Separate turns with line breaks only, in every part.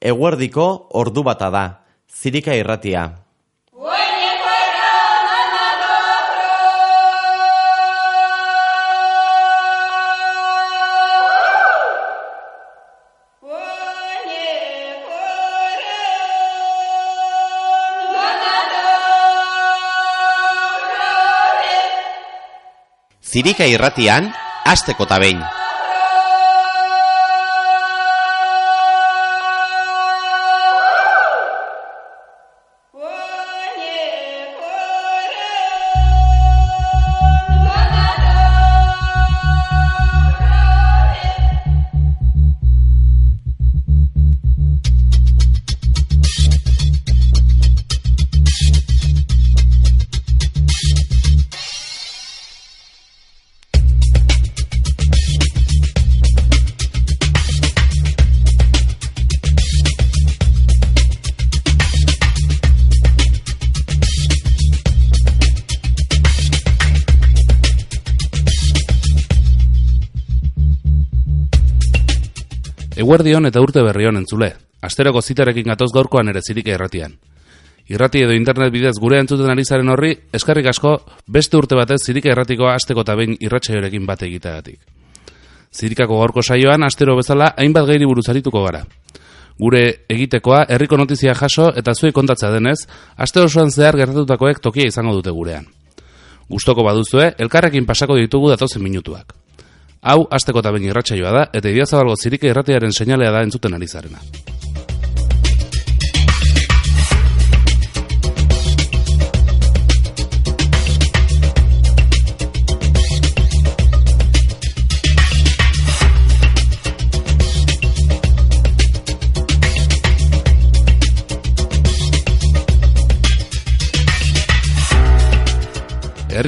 Eguerdiko ordu bata da. Zirika irratia. Zirika irratian, asteko ta behin.
Eguerdion eta urte berri hon entzule. Asteroko zitarekin gatoz gaurkoan ere zirike erratian. Irrati edo internet bidez gure entzuten ari zaren horri, eskarrik asko beste urte batez zirike erratikoa asteko eta behin irratsaioarekin bat egiteagatik. Zirikako gaurko saioan astero bezala hainbat gairi buruz arituko gara. Gure egitekoa herriko notizia jaso eta zuei kontatza denez, aste osoan zehar gertatutakoek tokia izango dute gurean. Gustoko baduzue, elkarrekin pasako ditugu datozen minutuak. Hau, asteko eta bain irratsaioa da, eta idiazabalgo zirike irratiaren seinalea da entzuten ari zarena.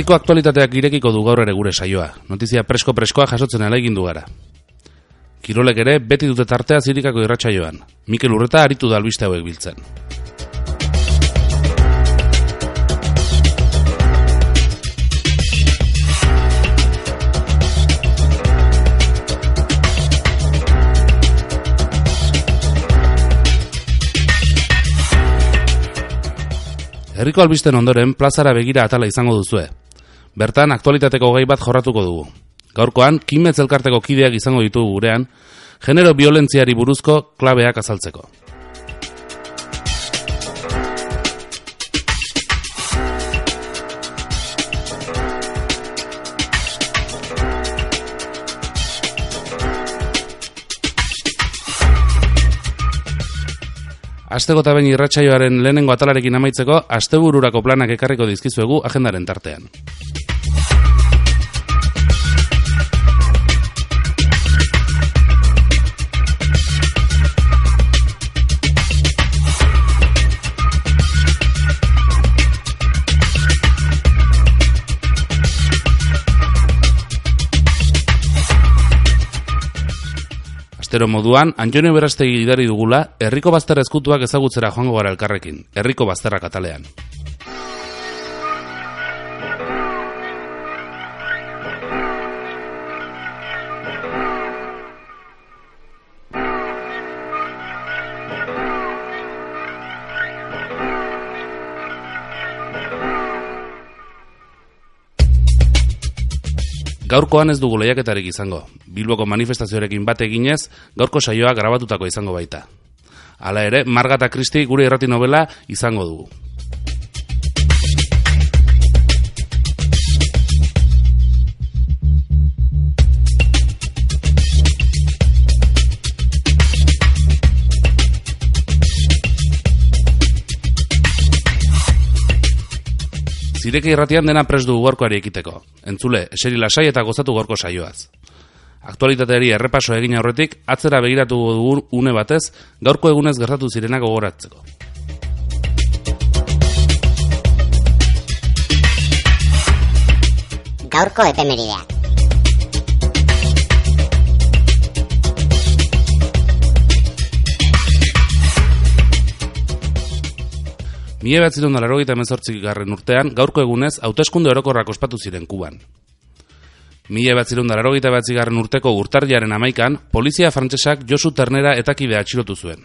Herriko aktualitateak irekiko du gaur ere gure saioa. Notizia presko-preskoa jasotzen alegin du gara. Kirolek ere beti dute tartea zirikako irratsaioan. Mikel Urreta aritu da albiste hauek biltzen. Herriko albisten ondoren plazara begira atala izango duzue. Bertan aktualitateko gai bat jorratuko dugu. Gaurkoan, kimetz elkarteko kideak izango ditugu gurean, genero violentziari buruzko klabeak azaltzeko. Asteko eta behin irratsaioaren lehenengo atalarekin amaitzeko, astebururako planak ekarriko dizkizuegu agendaren tartean. Astero moduan, Antonio Berastegi idari dugula, herriko bazterra ezkutuak ezagutzera joango gara elkarrekin, herriko bazterra katalean. Gaurkoan ez dugu lehiaketarik izango. Bilboko manifestazioarekin bat eginez, gaurko saioa grabatutako izango baita. Hala ere, Marga eta Kristi gure irrati novela izango dugu. Zireke irratian dena pres dugu gorkoari ekiteko. Entzule, eseri lasai eta gozatu gorko saioaz. Aktualitateari errepaso egin aurretik, atzera begiratu dugun une batez, gaurko egunez gertatu zirenak gogoratzeko.
Gaurko epemerideak.
Mie bat ziren dalarrogeita emezortzik garren urtean, gaurko egunez, hauteskunde orokorrak ospatu ziren kuban. Mila bat ziren dalarrogeita bat zigarren urteko urtarriaren amaikan, polizia frantsesak Josu Ternera etakide atxilotu zuen.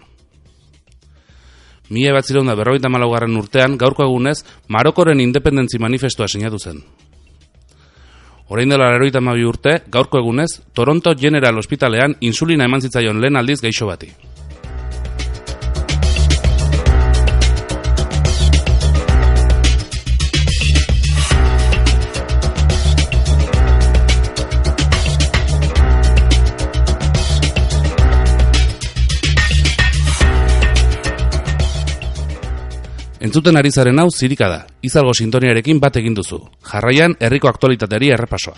Mila bat ziren da berrogeita malaugarren urtean, gaurko egunez, Marokoren independentzi manifestua sinatu zen. Orain dela eroita mabi urte, gaurko egunez, Toronto General Hospitalean insulina eman zitzaion lehen aldiz gaixo bati. Entzuten ari zaren hau zirika da, izalgo sintoniarekin bat egin duzu. Jarraian, herriko aktualitateari errepasoa.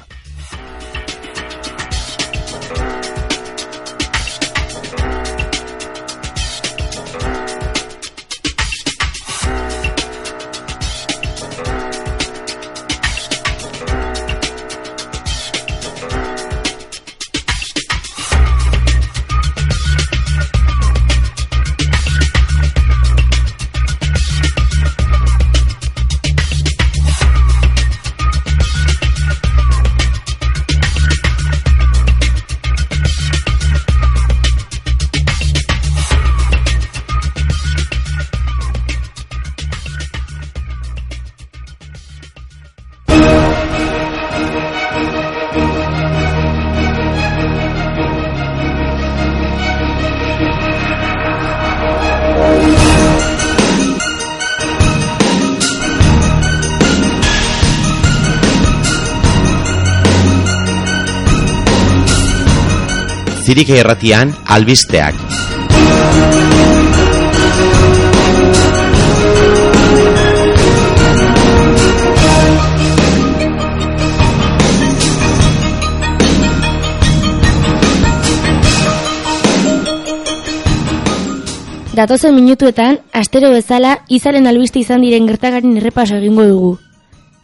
Zirike erratian albisteak.
Datozen minutuetan, astero bezala, izaren albiste izan diren gertagarin errepaso egingo dugu.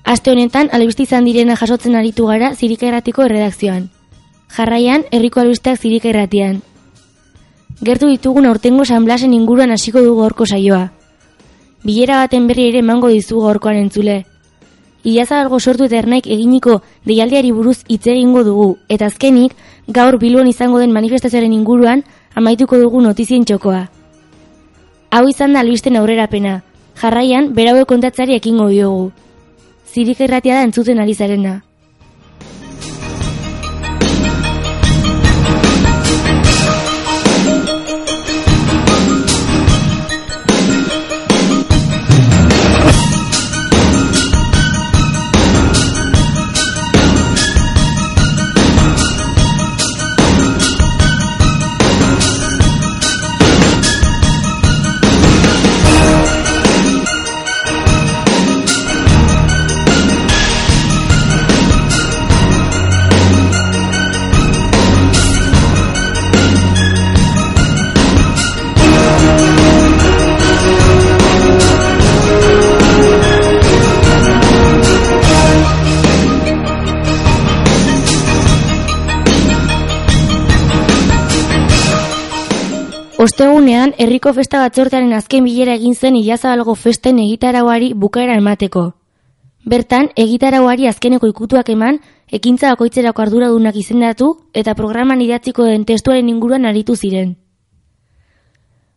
Aste honetan, albiste izan direna jasotzen aritu gara zirika erratiko erredakzioan. Jarraian, herriko albisteak zirika erratian. Gertu ditugun aurtengo San Blasen inguruan hasiko dugu horko saioa. Bilera baten berri ere emango dizu gaurkoan entzule. Iazalgo sortu eta ernaik eginiko deialdiari buruz hitz egingo dugu, eta azkenik, gaur biluan izango den manifestazioaren inguruan, amaituko dugu notizien txokoa. Hau izan da albisten aurrerapena. Jarraian, beraue kontatzari ekingo diogu. Zirik erratia da entzuten ari zarena. Ostegunean, herriko festa batzortearen azken bilera egin zen Ilazabalgo festen egitarauari bukaera emateko. Bertan, egitarauari azkeneko ikutuak eman, ekintza bakoitzerako arduradunak izendatu eta programan idatziko den testuaren inguruan aritu ziren.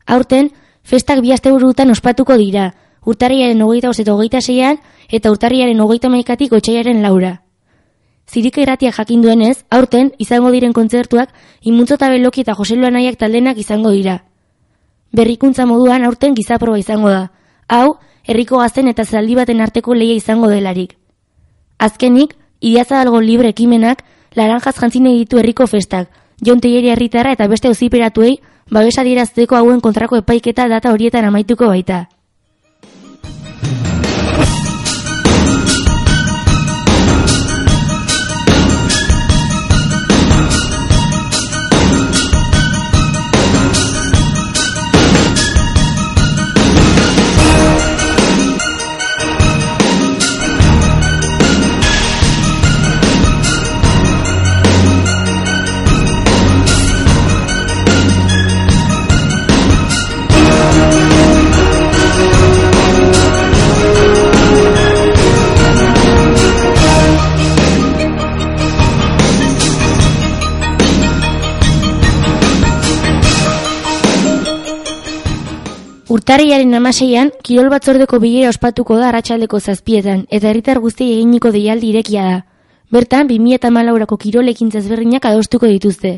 Aurten, festak bi asteburutan ospatuko dira, urtarriaren hogeita eta hogeita zeian, eta urtarriaren hogeita maikatik otxaiaren laura. Zirika irratiak jakin duenez, aurten izango diren kontzertuak Imuntzo eta Beloki eta Jose Luanaiak taldenak izango dira. Berrikuntza moduan aurten gizaproba izango da. Hau, herriko gazten eta zaldi baten arteko leia izango delarik. Azkenik, algo libre ekimenak, laranjaz jantzine ditu herriko festak, Jon Teieri herritarra eta beste auziperatuei, babesa dirazteko hauen kontrako epaiketa data horietan amaituko baita. Urtarriaren amaseian, kirol batzordeko bilera ospatuko da arratsaldeko zazpietan, eta herritar guztiei eginiko deialdi irekia da. Bertan, 2008ko kirolekin zezberdinak adostuko dituzte.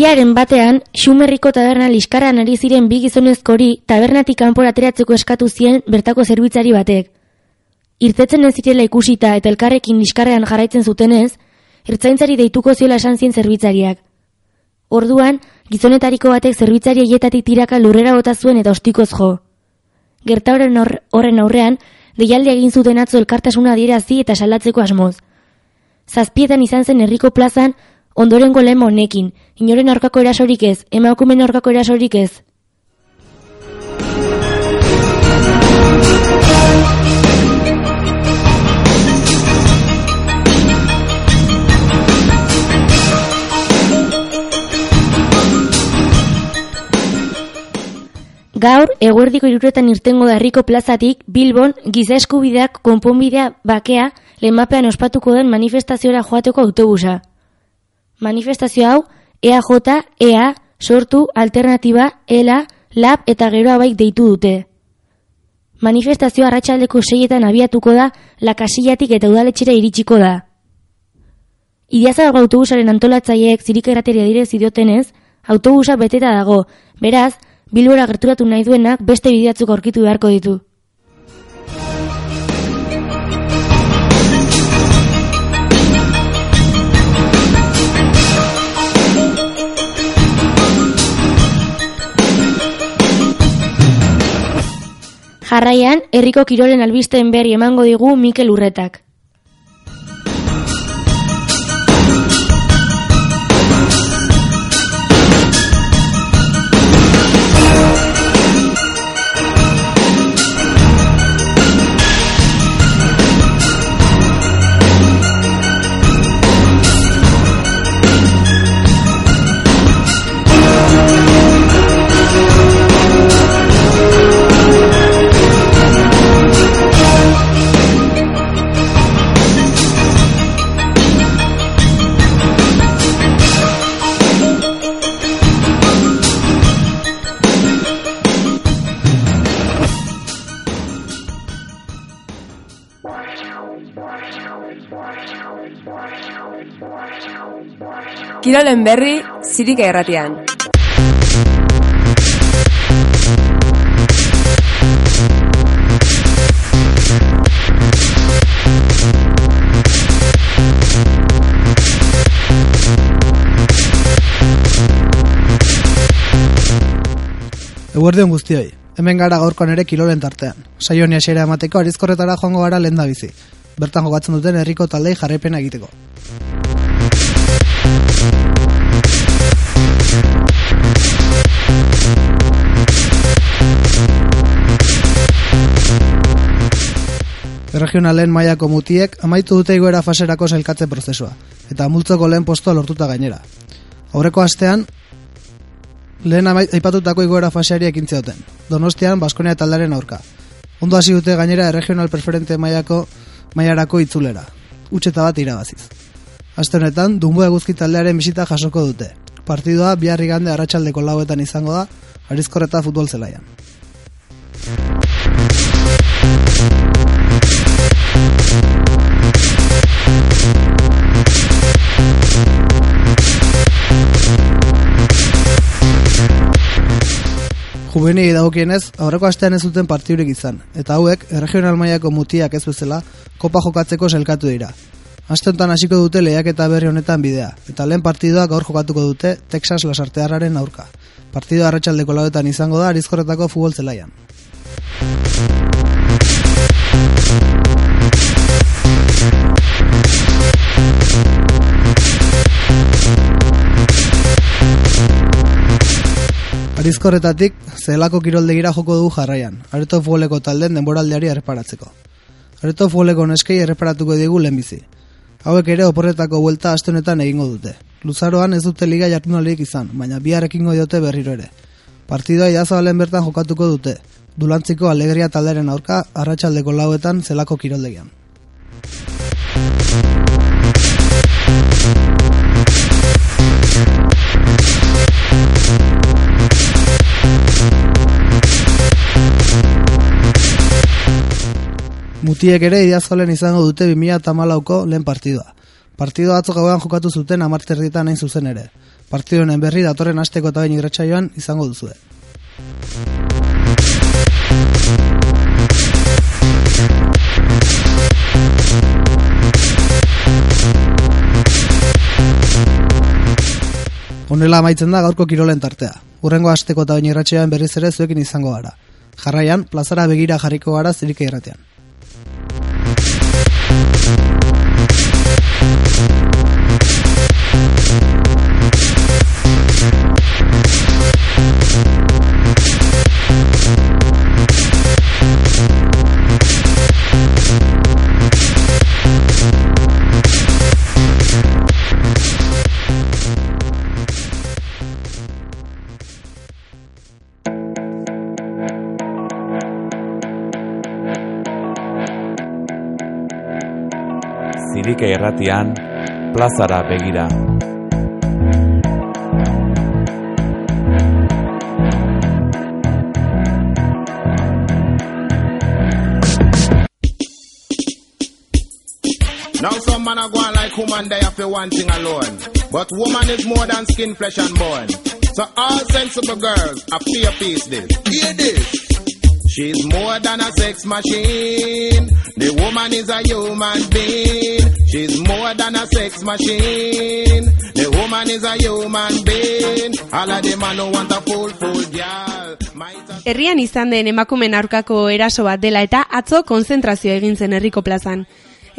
Ilaren batean, Xumerriko taberna liskarran ari ziren bi gizonezkori tabernatik kanpora ateratzeko eskatu zien bertako zerbitzari batek. Irtetzen ez zirela ikusita eta elkarrekin liskarrean jarraitzen zutenez, ertzaintzari deituko ziola esan zien zerbitzariak. Orduan, gizonetariko batek zerbitzari aietatik tiraka lurrera bota zuen eta ostikoz jo. Gerta horren, horren aurrean, deialde egin zuten atzo elkartasuna adierazi eta salatzeko asmoz. Zazpietan izan zen herriko plazan, ondorengo lema honekin, inoren aurkako erasorik ez, emakumen aurkako erasorik ez. Gaur, eguerdiko iruretan irtengo da herriko plazatik, Bilbon, giza eskubideak konponbidea bakea, lemapean ospatuko den manifestaziora joateko autobusa. Manifestazio hau, EAJ, EA, sortu, alternatiba, ELA, LAB eta gero abaik deitu dute. Manifestazio arratsaldeko seietan abiatuko da, lakasillatik eta udaletxera iritsiko da. Idiazabal autobusaren antolatzaileek zirika errateria dire zidiotenez, autobusa beteta dago, beraz, bilbora gerturatu nahi duenak beste bideatzuk aurkitu beharko ditu. Jarraian, herriko kirolen albisteen berri emango digu Mikel Urretak.
Kirolen berri, zirika erratian.
Eguerdion guztioi, hemen gara gaurkoan ere kilolen tartean. Saio hasiera emateko arizkorretara joango gara lenda bizi. Bertan jokatzen duten herriko taldei jarraipena egiteko. Regionalen mailako mutiek amaitu dute igoera faserako sailkatze prozesua, eta multzoko lehen postoa lortuta gainera. Aurreko astean, lehen aipatutako igoera faseari ekin zioten, donostian Baskonia taldaren aurka. Ondo hasi dute gainera regional preferente mailako mailarako itzulera, utxeta bat irabaziz. Aste honetan, Dumbo eguzki taldearen bisita jasoko dute. Partidua biharri gande arratsaldeko lauetan izango da, arizkorreta futbol zelaian. Juveni dagokienez, aurreko astean ez duten partidurik izan, eta hauek, regional mailako mutiak ez bezala, kopa jokatzeko selkatu dira. Astentan hasiko dute lehiak eta berri honetan bidea, eta lehen partidua gaur jokatuko dute Texas lasartearraren aurka. Partidua arratsaldeko lauetan izango da arizkorretako futbol zelaian. Arizkorretatik, zelako kiroldegira joko dugu jarraian, areto futboleko talden denboraldeari erreparatzeko. Areto futboleko neskei erreparatuko digu lehenbizi. Hauek ere oporretako buelta aste egingo dute. Luzaroan ez dute liga jardunalik izan, baina bihar diote berriro ere. Partidua idazabalen bertan jokatuko dute. Dulantziko alegria talderen aurka, arratsaldeko lauetan zelako kiroldegian. Mutiek ere idazolen izango dute 2008ko lehen partidua. Partidua atzo gauean jokatu zuten amarterrietan hain zuzen ere. Partidu honen berri datorren asteko eta bain irratsaioan izango duzue. Honela amaitzen da gaurko kirolen tartea. Urrengo asteko eta bain irratsaioan berriz ere zuekin izango gara. Jarraian, plazara begira jarriko gara zirika irratean.
Zirike irratian, plazara begira.
Now some man are going like woman they have for one thing alone. But woman is more than skin, flesh and bone. So all sensible girls have fear piece this. Hear this. She's more than a sex machine. The woman is a human being. She's more than a sex machine. The woman is a human being. All of them no want a full, full girl.
Herrian izan den emakumen aurkako eraso bat dela eta atzo konzentrazio egin zen herriko plazan.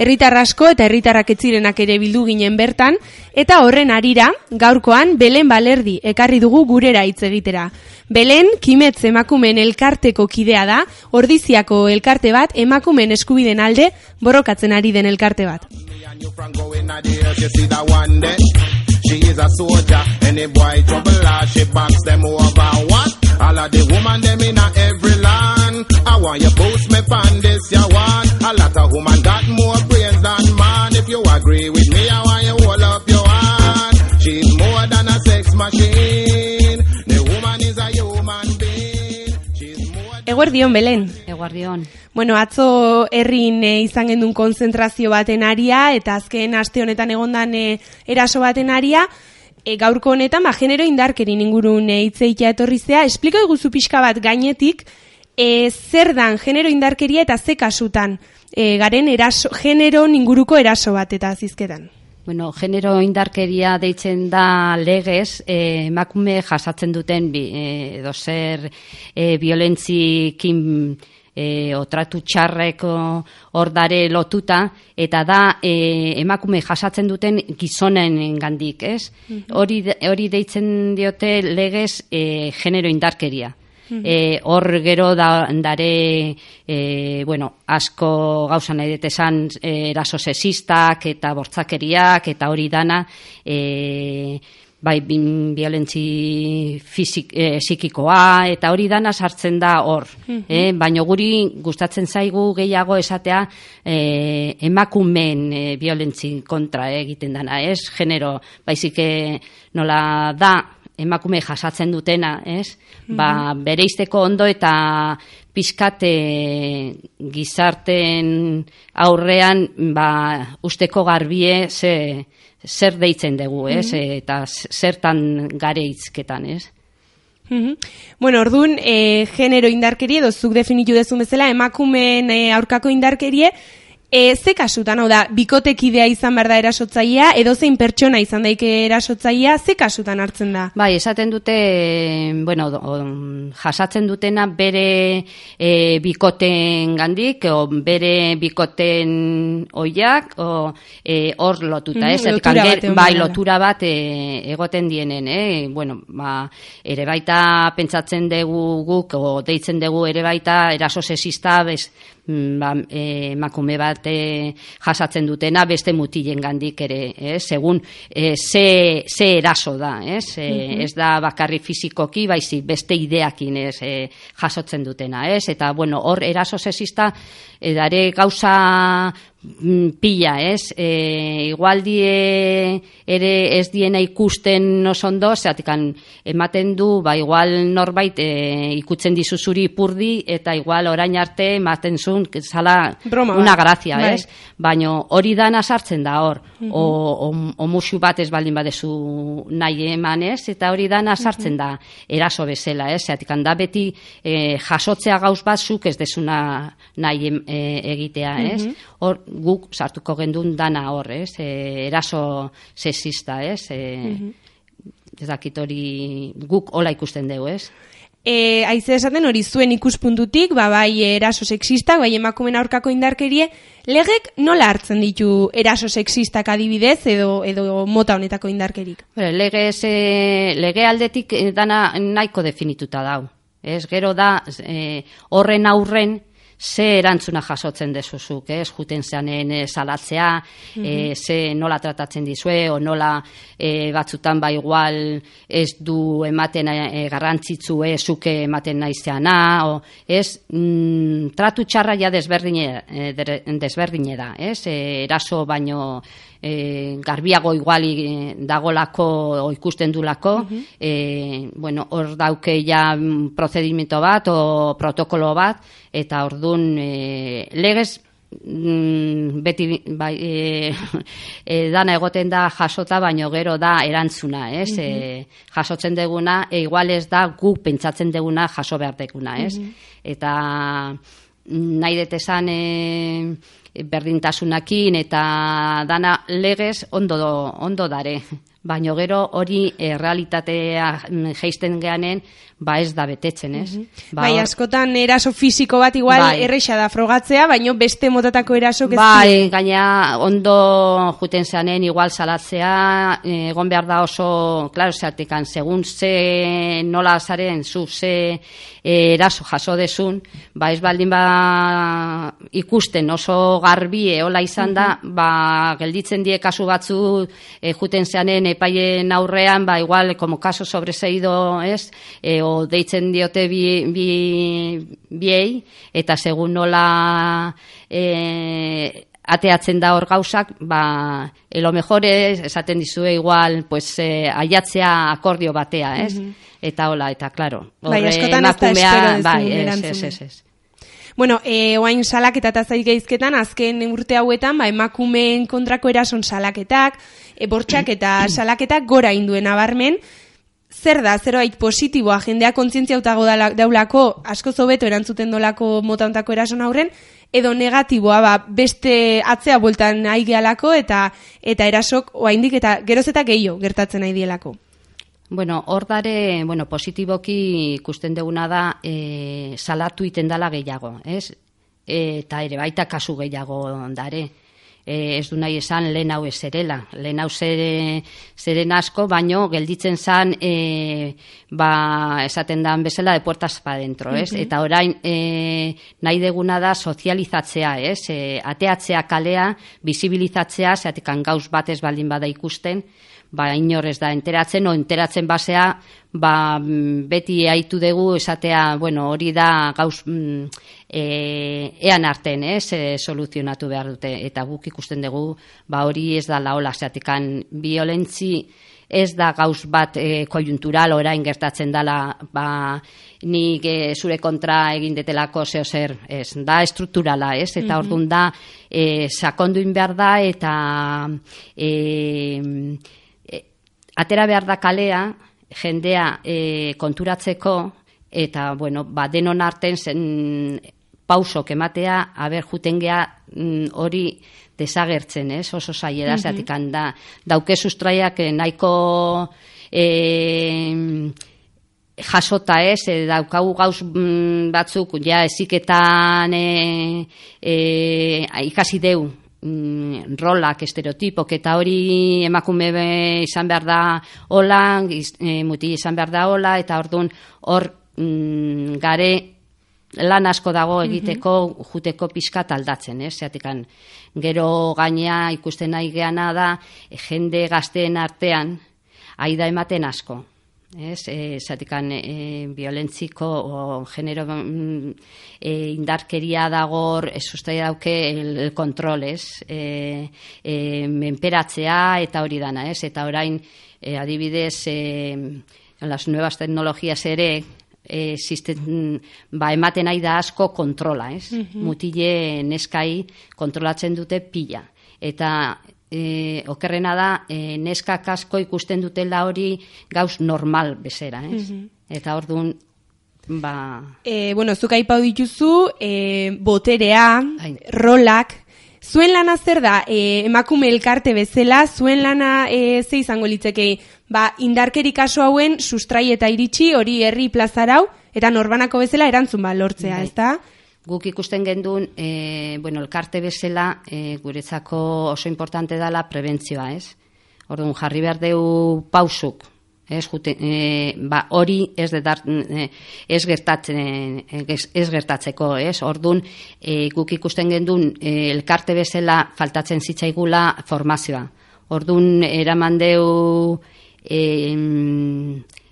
Herritar asko eta herritarrak etzirenak ere bildu ginen bertan, eta horren arira, gaurkoan Belen Balerdi ekarri dugu gurera hitz egitera. Belen, kimetz emakumen elkarteko kidea da, ordiziako elkarte bat, emakumen eskubiden alde, borrokatzen ari den elkarte bat.
one? All of the woman them in every land. I want you boost me fan this you want. A lot of woman got more you agree with me, I want you hold up your hand. She's more than a sex machine. The woman is a human being. She's more
Eguerdion, Belen.
Eguardion.
Bueno, atzo herrin e, izan gendun konzentrazio baten aria, eta azken aste honetan egondan e, eraso baten aria, e, gaurko honetan, ba, genero indarkerin ingurun e, hitzeitea etorri zea, espliko iguzu pixka bat gainetik, e, zer dan genero indarkeria eta ze kasutan e, garen eraso, genero inguruko eraso bat eta zizketan.
Bueno, genero indarkeria deitzen da legez, eh, emakume jasatzen duten bi, eh, edo zer eh, violentzikin eh, otratu txarreko ordare lotuta, eta da eh, emakume jasatzen duten gizonen gandik, ez? Hori, de- hori deitzen diote legez eh, genero indarkeria. E, hor gero da, dare e, bueno, asko gauza nahi dut esan e, eraso sexistak eta bortzakeriak eta hori dana e, bai bin, violentzi fizik, e, psikikoa eta hori dana sartzen da hor e, baina guri gustatzen zaigu gehiago esatea e, emakumeen e, violentzi kontra egiten dana ez? Genero baizik e, nola da emakume jasatzen dutena, ez? Ba, bereizteko ondo eta pizkate gizarten aurrean ba, usteko garbie ze, zer deitzen dugu, ez? Eta zertan gare hizketan, ez?
Mhm. Bueno, orduan, e, genero indarkerie, edo zuk definitu dezun bezala, emakumeen e, aurkako indarkerie, E, ze kasutan, hau da, bikotekidea izan behar da erasotzailea, edo zein pertsona izan daike erasotzailea, ze kasutan hartzen da?
Bai, esaten dute, bueno, o, jasatzen dutena bere e, bikoten gandik, o bere bikoten oiak, o e, hor lotuta,
Mhm,
ez?
Lotura
anger-
bat
bai, lotura bat e, egoten dienen, eh? Bueno, ba, ere baita pentsatzen dugu guk, o deitzen dugu ere baita eraso sexista, bez, mm, ba, e, emakume bat e, jasatzen dutena beste mutilen gandik ere, eh? segun e, ze, ze eraso da, ez? E,
Mhm.
ez da bakarri fizikoki, baizi beste ideakin ez, e, jasotzen dutena, ez? Eta, bueno, hor eraso sexista edare gauza mm, pila, ez? E, igual die ere ez diena ikusten oso ondo, zeatikan ematen du, ba, igual norbait e, ikutzen dizu zuri purdi, eta igual orain arte ematen zuen, zala
Broma
una grazia,
Bai.
ez? Baino hori dana sartzen da hor,
Mhm.
o, o, o musu bat ez baldin badezu nahi eman, ez? Eta hori dana sartzen da eraso bezala, ez? Zeatik da beti e, jasotzea gauz bat zuk ez desuna nahi em- e, egitea, ez?
Mhm.
Hor guk sartuko gendun dana hor, ez? E, eraso sexista, ez? E,
Mhm.
Ez dakit hori guk hola ikusten dugu, ez?
E, aize esaten hori zuen ikuspuntutik, ba, bai eraso sexistak, bai emakumen aurkako indarkerie, legek nola hartzen ditu eraso sexistak adibidez edo edo mota honetako indarkerik?
Bere, lege, ze, lege aldetik eh, dana nahiko definituta dau. Ez, gero da, eh, horren aurren, ze erantzuna jasotzen dezuzuk, ez, juten zeanen eh, salatzea, eh,
Mhm.
ze nola tratatzen dizue, o nola eh, batzutan ba igual ez du ematen eh, garrantzitzu eh, zuke ematen naizeana, o, ez, mm, tratu txarra ja desberdine, eh, desberdine da, ez, eh, eraso baino e, garbiago iguali eh, dagolako o ikusten dulako, e, bueno, hor dauke ja mm, prozedimento bat o protokolo bat, eta ordun e, legez mm, beti bai, e, e, dana egoten da jasota, baino gero da erantzuna, ez? E, jasotzen deguna, e, igual ez da guk pentsatzen deguna jaso behar deguna, ez?
Mhm.
Eta mm, nahi dut esan e, berdintasunakin eta dana legez ondo, ondo dare. Baino gero hori e, realitatea mm, jeisten geanen, ba ez da betetzen, ez? Ba,
bai, askotan eraso fisiko bat igual
Bai.
erreixa da frogatzea, baino beste motatako erasok ez
Bai, gaina ondo juten zeanen igual salatzea, eh, egon behar da oso, klaro, zeatekan, segun ze nola zaren, zu ze eh, eraso jaso desun, ba ez baldin ba ikusten oso garbie hola izan da, ba gelditzen die kasu batzu eh, juten zeanen epaien aurrean, ba igual, como caso sobreseído, ez, e, o deitzen diote bi, bi, biei, eta segun nola e, ateatzen da hor gauzak, ba, e, lo mejor es, esaten dizue igual, pues, e, aiatzea akordio batea, ez?
Mhm.
Eta hola, eta claro.
Bai,
horre
askotan ez da espero dezun
bai, ez, ez, ez, ez.
Bueno, e, oain salaketa eta zailgeizketan, azken urte hauetan, ba, emakumeen kontrako erason salaketak, e, bortxak eta salaketak gora induen abarmen, zer da, zerbait positiboa, jendea kontzientzia utago daulako, asko zobeto erantzuten dolako mota hontako erason aurren, edo negatiboa, ba, beste atzea bueltan nahi gehalako, eta eta erasok, oaindik eta geroz eta gehiago gertatzen nahi dielako.
Bueno, hor dare, bueno, positiboki ikusten deguna da e, salatu iten dala gehiago, ez? Eta ere baita kasu gehiago dare. E, ez du nahi esan lehen hau ezerela. Lehen hau zere, zeren asko, baino gelditzen zan e, ba, esaten dan bezala de puertas pa dentro, ez?
Mhm.
Eta orain e, nahi deguna da sozializatzea, ez? E, ateatzea kalea, bizibilizatzea, zeatekan gauz batez baldin bada ikusten, ba inor ez da enteratzen o enteratzen basea ba mm, beti aitu dugu esatea bueno hori da gauz mm, e, ean arten ez e, soluzionatu behar dute. Eta guk ikusten dugu ba hori ez da laola zeatikan violentzi ez da gauz bat e, kojuntural orain gertatzen dala. Ba, nik e, zure kontra egin detelako zeo zer ez, da estrukturala ez, eta
Mhm.
ordun da e, sakonduin behar da eta e, atera behar da kalea jendea e, konturatzeko eta bueno, ba, denon arten zen pausok ematea, aber juten gea mm, hori desagertzen, ez? Oso zaila da, mm da, dauke sustraiak eh, nahiko e, jasota ez, e, daukagu gauz mm, batzuk, ja, eziketan e, e, ikasi deu, mm, rolak, estereotipok, eta hori emakume be, izan behar da hola, e, muti izan behar da hola, eta orduan hor mm, gare lan asko dago egiteko juteko pixkat aldatzen, ez? Zeatikan, gero gainea ikusten nahi geana da, jende gazteen artean, aida ematen asko. Ez, e, zatikan, e, violentziko o genero mm, e, indarkeria dagor, ez ustai dauke el, el kontrol, ez, e, e, menperatzea eta hori dana, ez, eta orain, e, adibidez, e, las nuevas tecnologías ere, e, sistem, ba, ematen nahi da asko kontrola, ez? Mutile neskai kontrolatzen dute pila. Eta e, okerrena da, e, neskak asko ikusten dutela hori gauz normal bezera, ez? Eta orduan, ba...
E, bueno, zuk aipau dituzu, e, boterea,
Ai.
rolak, zuen lana zer da, e, emakume elkarte bezala, zuen lana e, ze izango litzeke, ba, indarkeri kaso hauen sustrai eta iritsi hori herri plazarau, eta norbanako bezala erantzun ba lortzea,
Bai.
ezta?
Guk ikusten gendun, e, bueno, elkarte bezala, e, guretzako oso importante dela prebentzioa, ez? Orduan, jarri behar deu pausuk, ez, jute, e, ba, hori ez, dedar, e, ez, gertatzen, ez, ez gertatzeko, ez? Orduan, e, guk ikusten gendun, e, elkarte bezala faltatzen zitzaigula formazioa. Orduan, eraman deu, e,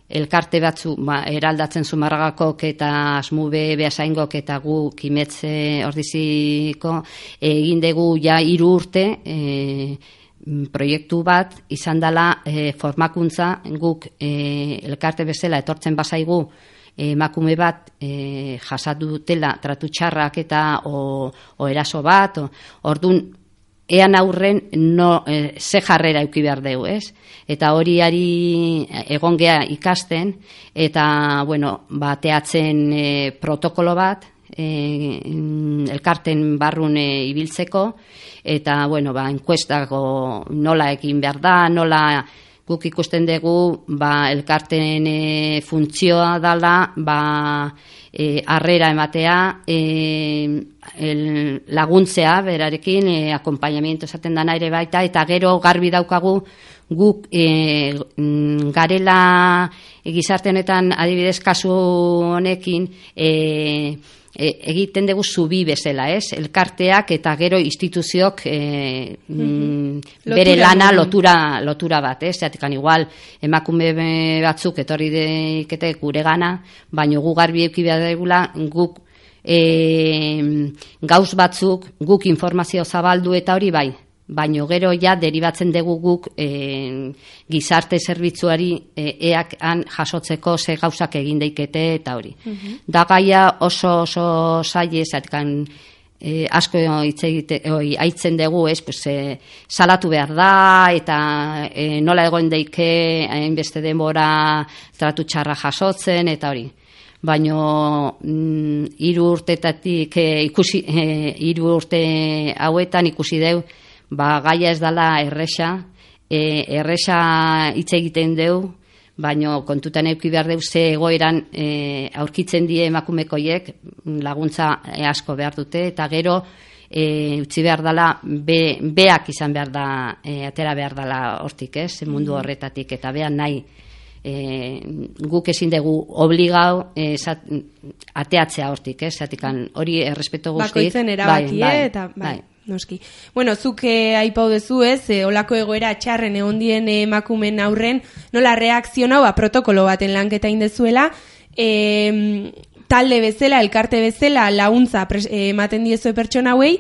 elkarte batzu ba, eraldatzen zumarragakok eta asmube behasaingok eta gu kimetze ordiziko egin dugu ja hiru urte e, proiektu bat izan dela e, formakuntza. Guk e, elkarte bezala etortzen bazaigu emakume bat e, jasatu dutela tratu txarrak eta o, o eraso bat, o, ordun ean aurren no, e, ze jarrera euki behar deu, ez? Eta hori ari egon gea ikasten, eta, bueno, bateatzen e, protokolo bat, e, elkarten barrun e, ibiltzeko, eta, bueno, ba, enkuestako nola egin behar da, nola guk ikusten dugu, ba, elkarten e, funtzioa dala, ba, e, arrera ematea, e, el, laguntzea berarekin, e, akompainamiento esaten dana ere baita, eta gero garbi daukagu guk e, mm, garela gizarte honetan adibidez kasu honekin e, e, egiten dugu zubi bezala, ez? Elkarteak eta gero instituziok e, mm, bere
Lotura
lana lotura, lotura bat, ez? Zatekan igual emakume batzuk etorri deikete gure gana, baino gu garbi euki behar guk e, gauz batzuk, guk informazio zabaldu eta hori bai, baino gero ja deribatzen dugu guk e, gizarte zerbitzuari e, eak han jasotzeko ze gauzak egin daikete eta hori. Da gaia oso oso zaile zatkan e, asko hitz egite oi, aitzen dugu, ez, pues, e, salatu behar da eta e, nola egon daike hainbeste denbora tratu txarra jasotzen eta hori baino mm, hiru urtetatik e, ikusi hiru urte hauetan ikusi deu ba gaia ez dala erresa e, erresa hitz egiten deu baino kontutan eduki behar deu ze egoeran e, aurkitzen die emakumekoiek laguntza e, asko behar dute. Eta gero e, utzi behar dala be, beak izan behar da e, atera behar dala hortik ez? Mundu horretatik. Eta bean nahi e, guk ezin dugu obligau e, zat, ateatzea hortik, ez? Zatikan hori errespeto guzti.
Bakoitzen erabaki, eh, eta bai, noski. Bueno, zuk eh, aipau dezu, ez, eh, olako egoera txarren egondien eh, emakumen aurren, nola reakzionau, ba, protokolo baten lanketa indezuela, eh, talde bezala, elkarte bezala, launtza eh, ematen diezue pertsona hauei,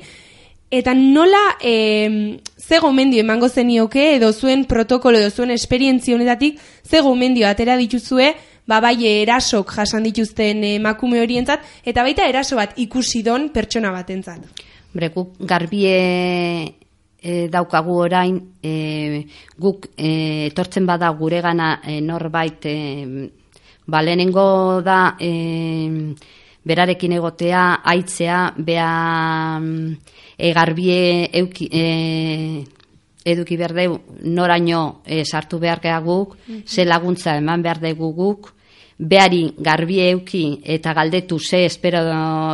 eta nola eh, ze gomendio emango zenioke, edo zuen protokolo, edo zuen esperientzia honetatik, ze gomendio atera dituzue, ba bai erasok jasan dituzten emakume horientzat, eta baita eraso bat ikusi don pertsona batentzat.
Hombre, guk garbie e, daukagu orain, e, guk e, etortzen bada guregana e, norbait, e, ba, lehenengo da, e, berarekin egotea, aitzea, bea mm, e, garbie euki, e, eduki behar deu noraino e, sartu behar guk, ze laguntza eman behar dugu guk, behari garbie euki eta galdetu ze espero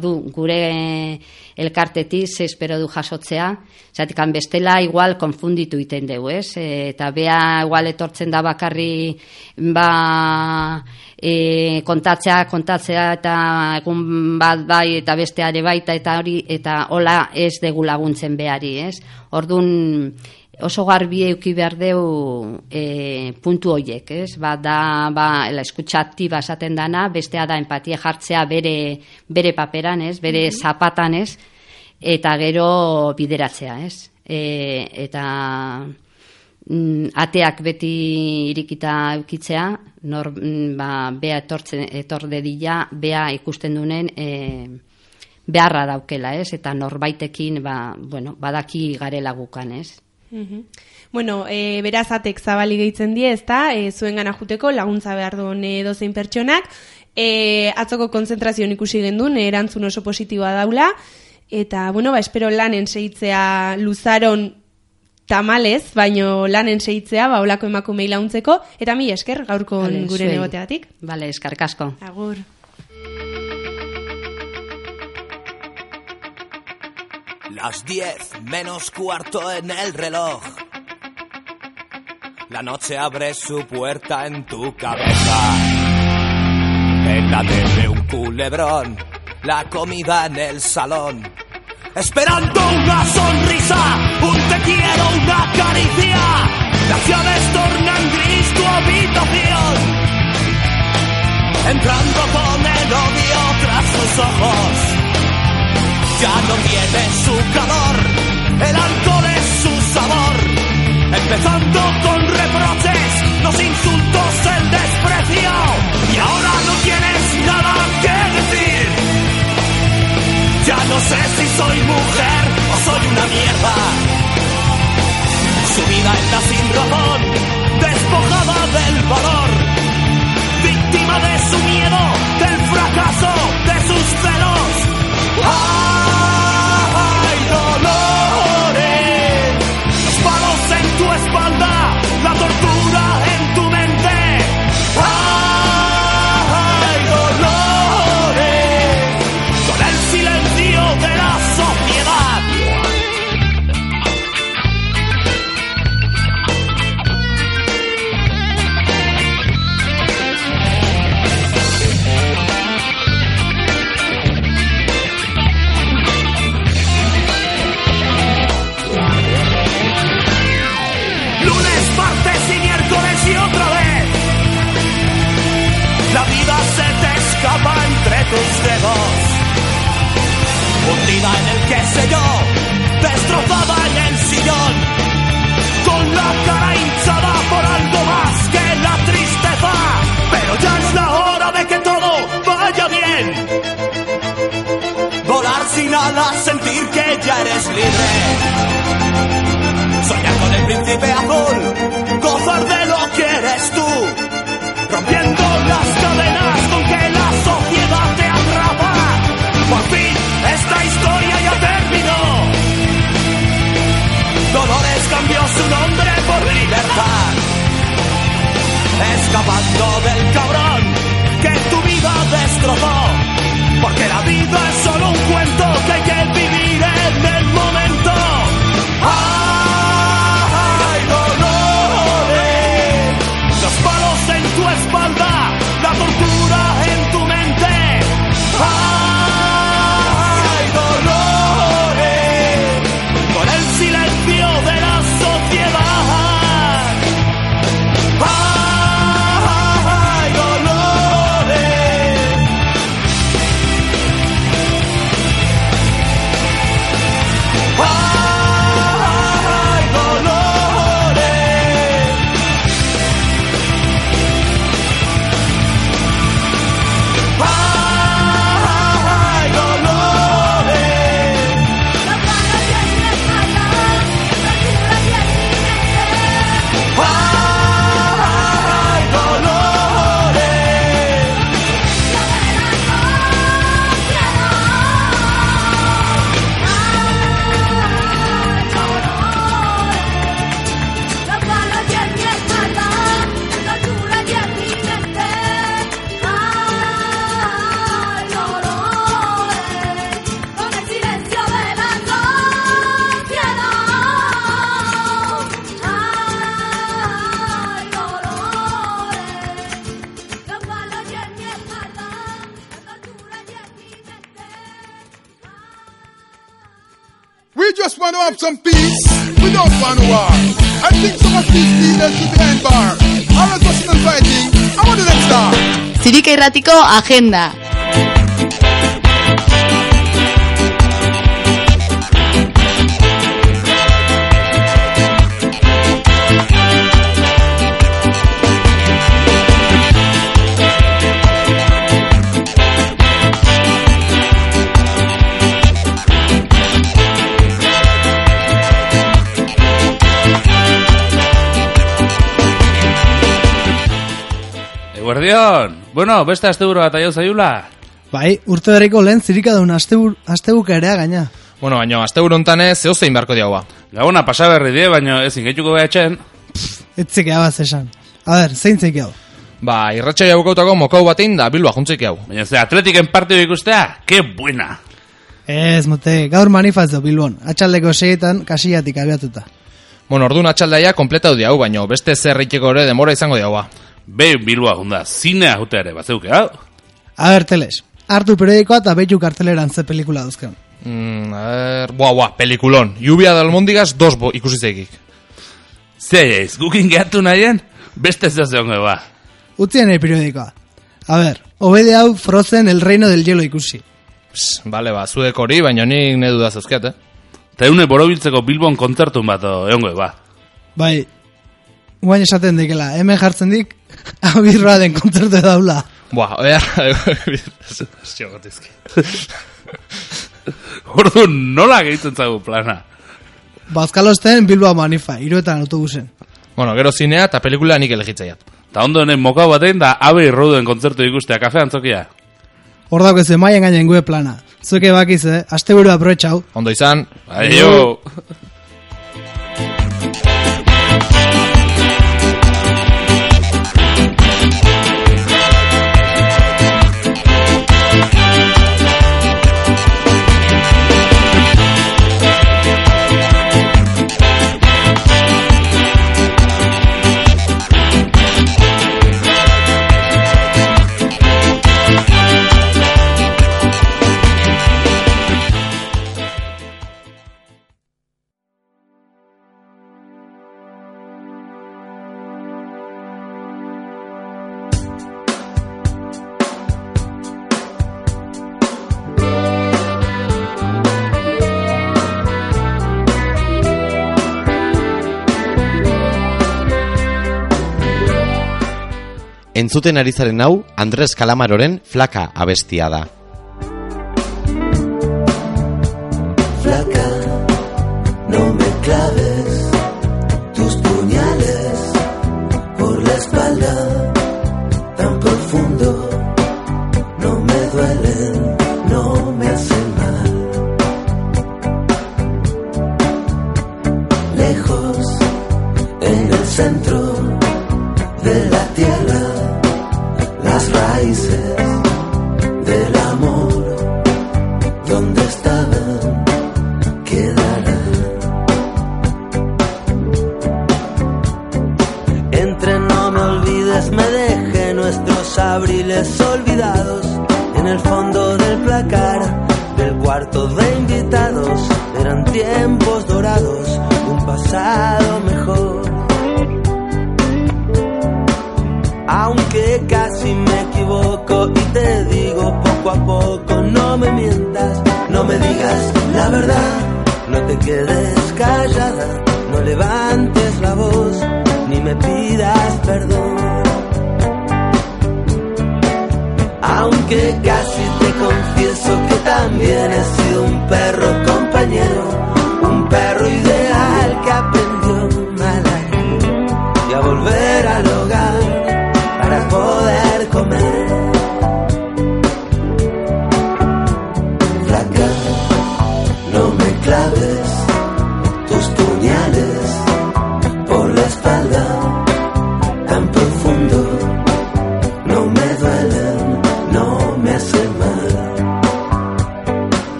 du gure elkartetik, ze espero du jasotzea, zatik bestela igual konfunditu iten dugu, ez? E, eta bea igual etortzen da bakarri ba, e, kontatzea, kontatzea eta egun bat bai eta besteare baita eta hori eta hola ez dugu laguntzen behari, ez? Ordun oso garbi euki behar deu e, puntu hoiek, ez? Ba, da, ba, la eskutsa aktiba esaten dana, bestea da empatia jartzea bere, bere paperan, ez? Bere zapatan, ez? Eta gero bideratzea, ez? E, eta mm, ateak beti irikita eukitzea, nor, mm, ba, bea etortzen, etor dedila, bea ikusten dunen, e, beharra daukela, ez? Eta norbaitekin, ba, bueno, badaki garela gukan, ez?
Mhm. Bueno, e, beraz atek zabali gehitzen die, ezta? E, zuen gana juteko laguntza behar duen e, dozein pertsonak. E, atzoko konzentrazioan ikusi gendun, erantzun oso positiboa daula. Eta, bueno, ba, espero lanen seitzea luzaron tamalez, baino lanen seitzea, ba, olako emakumei launtzeko. Eta mi esker, gaurko
Vale,
gure negoteatik.
Vale, eskarkasko.
Agur.
Las diez menos cuarto en el reloj. La noche abre su puerta en tu cabeza. En la tele un culebrón, la comida en el salón. Esperando una sonrisa, un te quiero, una caricia. Las acciones tornan gris tu habitación. Entrando con el odio tras sus ojos ya no tiene su calor, el alcohol es su sabor, empezando con reproches, los insultos, el desprecio, y ahora no tienes nada que decir. Ya no sé si soy mujer o soy una mierda. Su vida está sin razón, despojada del valor, víctima de su miedo, del fracaso, de sus celos. ¡Ay, sé yo, destrozada en el sillón. Con la cara hinchada por algo más que la tristeza. Pero ya es la hora de que todo vaya bien. Volar sin alas, sentir que ya eres libre. Soñar con el príncipe azul, escapando del cabrón que tu vida destrozó. Porque la vida es solo un cuento que hay que vivir en el momento.
Some peace. We don't want war. I think some of these leaders should be behind bar. All of us fighting. I want the next star.
Zirika irratiko agenda.
Eguerdion! Bueno, beste asteburu bat aio zaiula.
Bai, urte berriko lehen zirika daun astebur, astebuka erea gaina.
Bueno, baina asteburu hontan ez zeo zein beharko diagua.
Gabona pasa berri die, baina ez ingetuko beha etxen.
Etzik abaz esan. A ber, zein zeik hau?
Ba, irratxa jaukautako mokau batein da bilba juntzik hau.
Baina ze atletiken partio ikustea, ke buena!
Ez, mote, gaur manifazio Bilbon, atxaldeko seietan kasiatik abiatuta.
Bueno, orduan atxaldaia kompleta du hau, baina beste zerriteko ere demora izango diagua.
Be bilua junda, zinea jute ere, bazeuke, hau?
A ber, teles, hartu periodikoa eta behitu karteleran ze pelikula duzken.
Mm, a ver, buah, buah, pelikulon. Lluvia de almóndigas, dos bo, ikusi zeikik.
Zer ez, gukin gehatu nahien, beste ez zeongo ba.
Utzien nahi periodikoa. A ber, obede hau Frozen el reino del hielo ikusi.
Pss, bale, ba, zuek hori, baina nik ne dudaz eusket, eh?
Ta eune borobiltzeko Bilbon kontzertun bat egongo ba.
Bai, guain esaten dikela, hemen jartzen dik, abirroa den kontzertu daula.
Buah, oer,
Ordu nola gehitzen zagu plana?
Bazkalosten Bilbao manifa, iruetan autobusen.
Bueno, gero zinea eta pelikula nik elegitzaiat.
Ta ondo honen mokau batein da abe irroduen kontzertu ikustea kafe antzokia.
Hor dauk ez maien gainen gue plana. Zueke bakiz, eh? Aste buru aprobetxau.
Ondo izan.
Aio!
Entzuten ari zaren hau, Andres Kalamaroren flaka abestia da.
Flaca, no me claves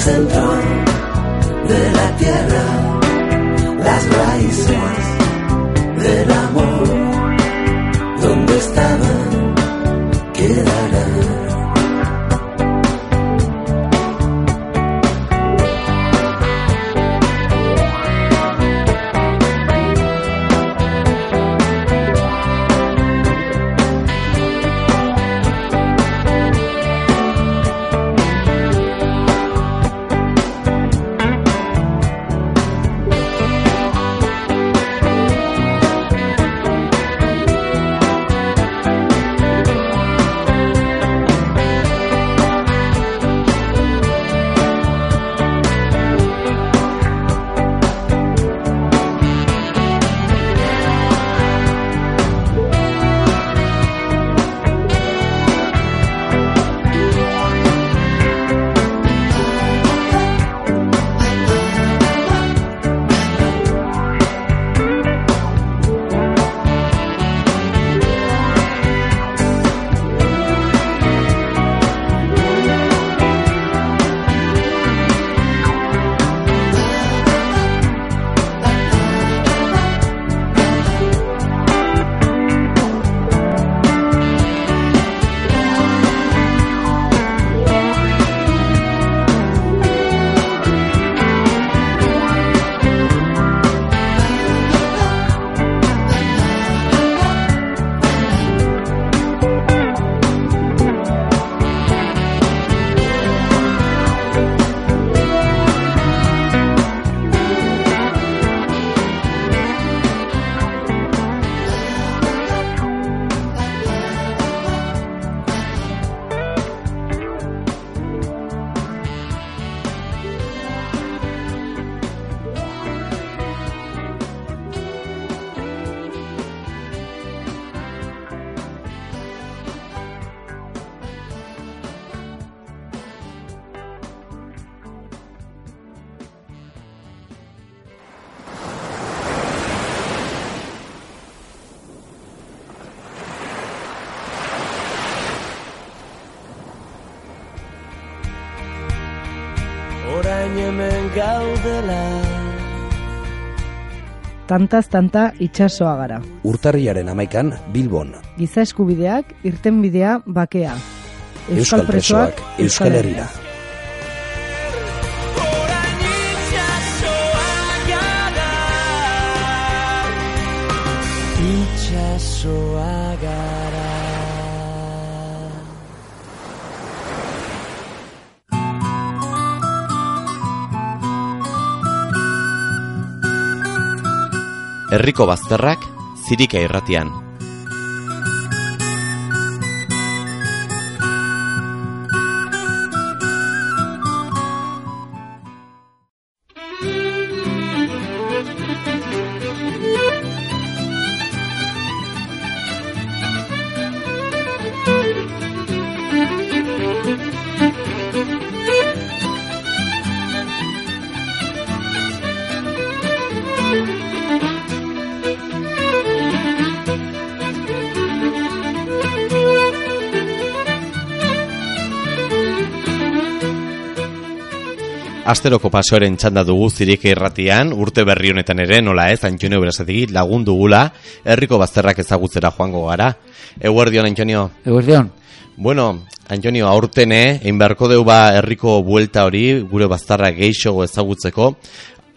centro de la tierra, las raíces de la hemen gaudela
Tantaz tanta itxasoa gara.
Urtarriaren amaikan Bilbon.
Giza eskubideak, irtenbidea, bakea.
Euskal presoak, Euskal Herrira.
Itxasoa gara
Herriko bazterrak zirika irratian. Asteroko pasoaren txanda dugu zirike irratian, urte berri honetan ere, nola ez, Antonio Berazategi lagun dugula, herriko bazterrak ezagutzera joango gara. Eguerdion, Antonio.
Eguerdion.
Bueno, Antonio, aurtene, egin beharko deu ba herriko buelta hori, gure bazterra geixogo ezagutzeko.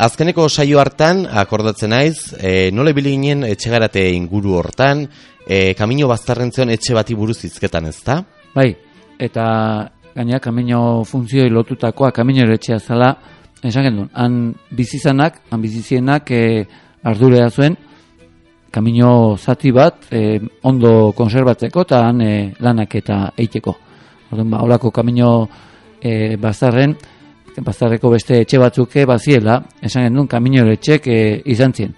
Azkeneko saio hartan, akordatzen naiz, e, nola ibili ginen etxegarate inguru hortan, e, kamino bazterren zion etxe bati buruz izketan ez da?
Bai, eta gaina kamino funtzioi lotutakoa kamino etxea zala, esan gendun, han bizizanak, han bizizienak e, ardurea zuen, kamino zati bat e, ondo konserbatzeko eta han e, lanak eta eiteko. Orduan, ba, holako kamino e, bazarren, bazarreko beste etxe batzuke baziela, esan gendun, kamino etxek e, izan zien.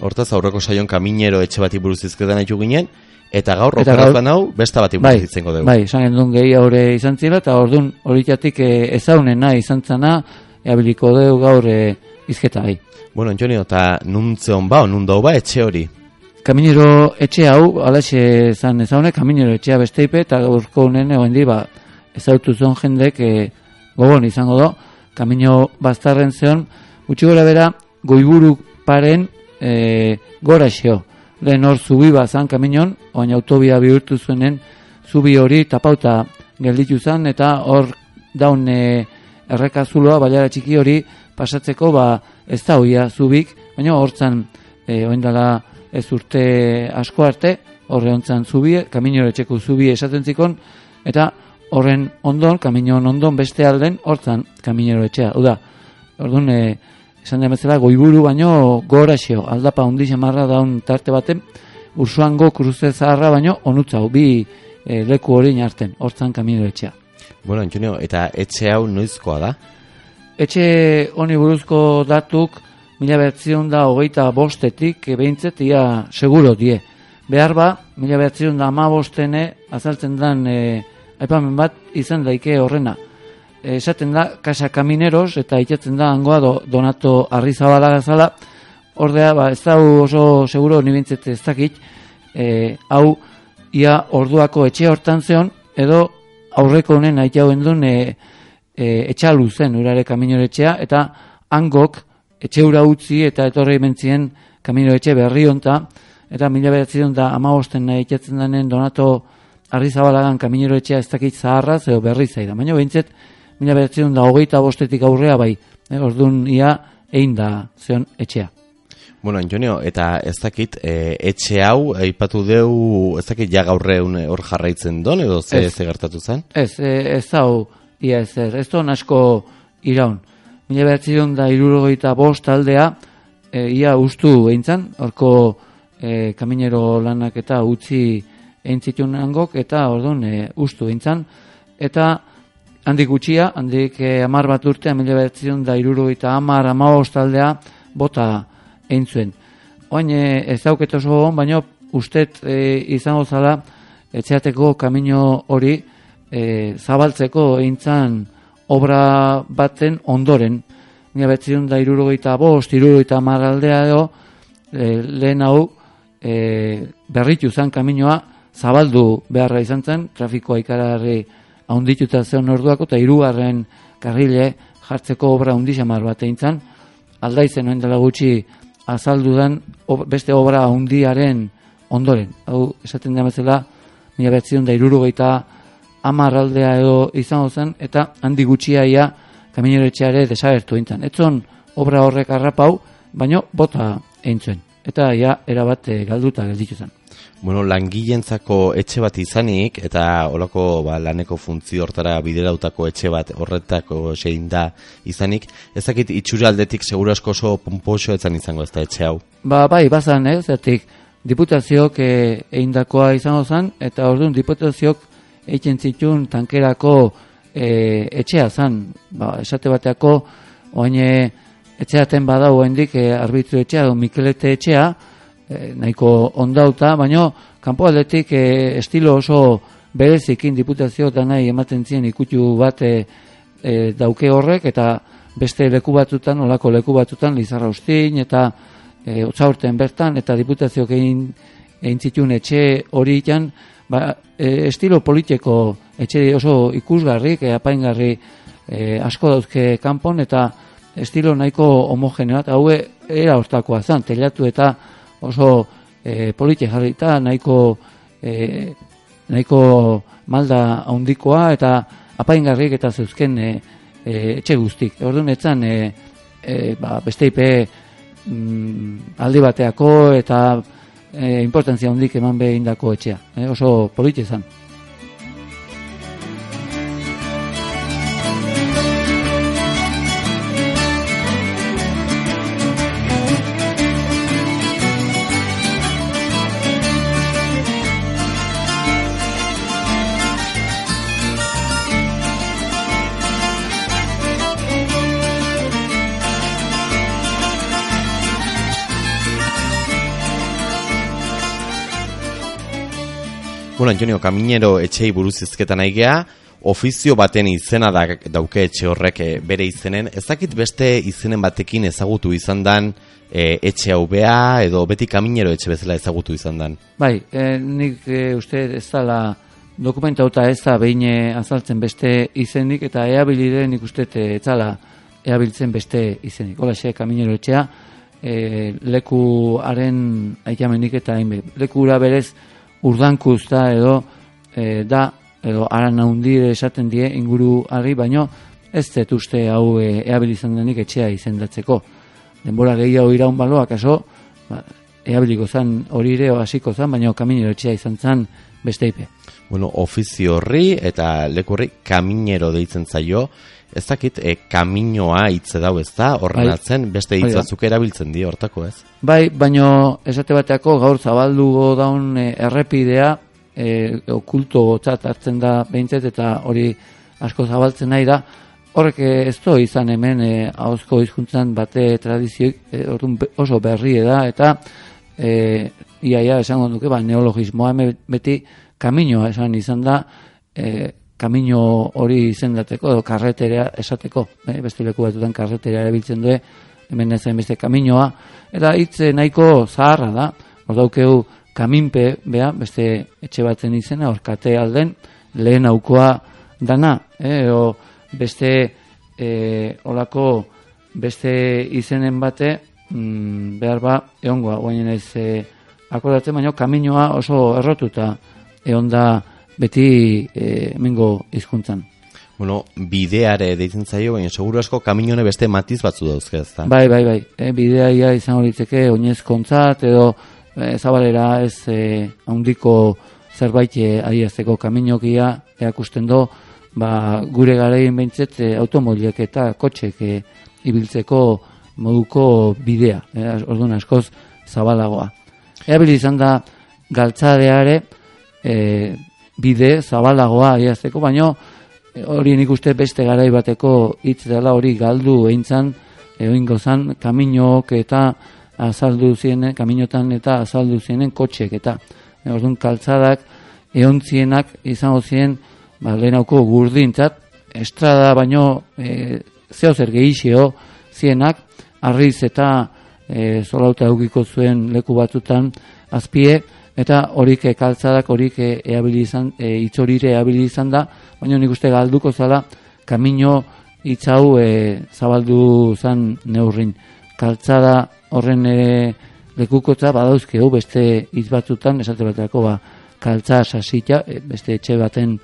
Hortaz, aurreko saion kaminero etxe bati buruz izketan haitu ginen, eta gaur
Eta
operatuan hau beste bati buruz izango dugu.
Bai, esan gendun gehi haure izan ziela, eta orduan horitatik e, ezaunena izan zana, eabiliko dugu gaur e, izketa gai.
Bueno, Antonio, eta nuntze hon ba, nun dau ba, etxe hori?
Kaminero etxe hau, alaxe zan ezaunek, kaminero etxea besteipe, eta gaurko unen egoen di, ba, ezautu zon jendek e, gogon izango do, kamino baztarren zeon, gutxi gora bera, goiburu paren e, gora xeo. Lehen hor zubi bazan kaminon, oin autobia bihurtu zuenen, zubi hori tapauta gelditu zen, eta hor daun e, errekazuloa, baliara txiki hori, pasatzeko, ba, ez da hoia zubik, baina hortzan, e, oindala ez urte asko arte, horre hontzan zubi, kaminore etxeko zubi esaten zikon, eta horren ondon, kaminon ondon beste alden, hortzan kaminero etxea. Hau da, orduan, e, esan bezala, goiburu baino gora xeo, aldapa hundi xamarra daun tarte baten, ursuango kruze zaharra baino onutzau, bi e, leku hori harten, hortzan kaminero etxea.
Bueno, Antonio, eta etxe hau noizkoa da?
Etxe honi buruzko datuk, mila behatzion da hogeita bostetik, behintzet, ia seguro die. Behar ba, mila behatzion da ama bostene, azaltzen dan, e, aipamen bat, izan daike horrena. Esaten da, Casa Kamineros, eta itetzen da, angoa do, Donato Arrizabala gazala, ordea, ba, ez da oso seguro, ni behintzet ez dakit, e, hau, ia orduako etxe hortan zeon, edo aurreko honen aita hauen duen e, e, etxalu zen urare kaminore etxea, eta hangok etxe ura utzi eta etorri mentzien kaminore etxe berri honta, eta mila behatzen da ama bosten nahi itxatzen denen donato arrizabalagan kaminero etxea ez dakit zaharraz edo berri zaida. Baina behintzet, mila behatzen da hogeita bostetik aurrea bai, e, orduan ia egin da zion etxea.
Bueno, Antonio, eta ez dakit, e, etxe hau, aipatu deu, ez dakit ja gaur egun hor jarraitzen don, edo ze,
Ez.
ze gertatu zen?
Ez, ez hau, ia ez ez, don asko iraun. Mila behatzion da irurogeita bost aldea, e, ia ustu eintzan, horko e, kaminero lanak eta utzi eintzitun hangok, eta orduan e, ustu eintzan, eta handik gutxia, handik e, amar bat urtea, mila behatzion da irurogeita amar amabost aldea, bota eintzuen. Oain e, ez dauket oso on, baina ustet e, izango zala etxeateko kamino hori e, zabaltzeko eintzan obra baten ondoren. Mila betzion da irurogeita bost, irurogeita maraldea edo, e, lehen hau e, berritu zen kaminoa zabaldu beharra izan zen, trafikoa ikararri haundituta zeon orduako, eta hirugarren karrile jartzeko obra hundi xamar bat egin zan, aldaizen oen dela gutxi azaldudan ob- beste obra hundiaren ondoren. Hau, esaten da bezala, mila betzion da irurogeita amar aldea edo izango zen, eta handi gutxiaia kaminoretxeare desagertu eintzan. Etzon obra horrek arrapau, baino bota egin zuen. Eta ja, erabat eh, galduta gelditu zen.
Bueno, langileentzako etxe bat izanik eta olako ba, laneko funtzio hortara biderautako etxe bat horretako zein da izanik, ezakit itxura aldetik seguru asko oso pomposo etzan izango ez da etxe hau.
Ba, bai, bazan, ez, zertik, diputazioak eh, egindakoa izango zen, eta orduan diputazioak egiten zituen tankerako eh, etxea zen, ba, esate bateako, oain eh, etxeaten badau oendik eh, arbitru etxea, Mikelete etxea, eh, nahiko ondauta, baino kanpo aldetik eh, estilo oso berezikin diputazio da nahi ematen zien ikutu bat eh, eh, dauke horrek, eta beste leku batutan, olako leku batutan, Lizarra Ustin, eta e, otzaurten bertan, eta diputazioak egin, zituen etxe hori ba, e, estilo politiko etxe oso ikusgarrik, e, apaingarri e, asko dauzke kanpon, eta estilo nahiko homogeneoa, eta haue era hortakoa zen, telatu eta oso e, polite jarrita, nahiko, e, nahiko malda handikoa, eta apaingarrik eta zeuzken e, e, etxe guztik. Orduan etzan, e, e, ba, beste ipe mm, aldi bateako eta e, importantzia handik eman behindako etxea. E, oso politi izan.
Bueno, Antonio, kaminero etxei buruz izketan nahi gea, ofizio baten izena da, dauke etxe horrek eh, bere izenen, ez dakit beste izenen batekin ezagutu izan dan eh, etxe hau bea, edo beti kaminero etxe bezala ezagutu izan dan.
Bai, e, nik e, uste ez dala dokumentauta ez da behin eh, azaltzen beste izenik, eta eabilide nik uste ez dala eabiltzen beste izenik. Hola, xe, kaminero etxea, e, lekuaren aitamenik eta hainbe. Lekura berez urdankuz da edo e, da, edo aran handire esaten die inguru harri, baino ez dut uste hau e, eabil izan denik etxea izendatzeko. Denbora gehiago iraun baloa, kaso, ba, eabiliko zan hori ere hasiko zan, baina kaminero etxea izan zan beste ipe.
Bueno, ofizio horri eta leku horri kaminero deitzen zaio, ez dakit e, kaminoa hitze dau ez da, horren
Bai.
beste hitz
Bai da.
batzuk erabiltzen dio hortako ez.
Bai, baino esate bateako gaur zabaldugo daun e, errepidea e, okulto gotzat hartzen da behintzet eta hori asko zabaltzen nahi da. Horrek ez do izan hemen e, ahozko hizkuntzan bate tradizioik e, oso berri da eta e, iaia esango duke ba, neologismoa beti kaminoa esan izan da e, kamino hori izendateko edo karreterea esateko e, beste leku batutan karreterea erabiltzen du hemen ez beste kaminoa. Eta hitz eh, nahiko zaharra da hor daukeu kaminpe bea beste etxe batzen izena hor kate alden lehen aukoa dana eh, o beste e, olako beste izenen bate mm, behar ba egongoa. Guainen ez e, akordatzen baino kaminoa oso errotuta egon da beti e, mengo hizkuntzan.
Bueno, bideare deitzen zaio, baina seguru asko kaminone beste matiz batzu dauzke ez da.
Bai, bai, bai. E, bidea ia izango litzeke oinezkontzat edo e, zabalera ez e, handiko zerbait e, adierazteko kaminokia erakusten do, ba, gure garaien behintzet e, automobilek eta kotxek e, ibiltzeko moduko bidea. E, orduan askoz zabalagoa. Erabil izan da galtzadeare e, bide zabalagoa adierazteko, baino e, hori nik uste beste garai bateko hitz dela hori galdu eintzan egingo zan kaminook eta azaldu zienen, kaminotan eta azaldu zienen kotxek eta e, orduan kaltzadak eontzienak izango ziren ba, lehenauko gurdintzat, estrada baino e, zeo zer gehixeo zienak, arriz eta e, zolauta eukiko zuen leku batutan azpie, eta horik e, kaltzadak horik eabili izan, e, itzorire eabili izan da, baina nik uste galduko zala kamino hitz hau e, zabaldu zan neurrin. Kaltzada horren e, lekukotza badauzkeu beste hitz batzutan, esate baterako ba, kaltza sasita, e, beste etxe baten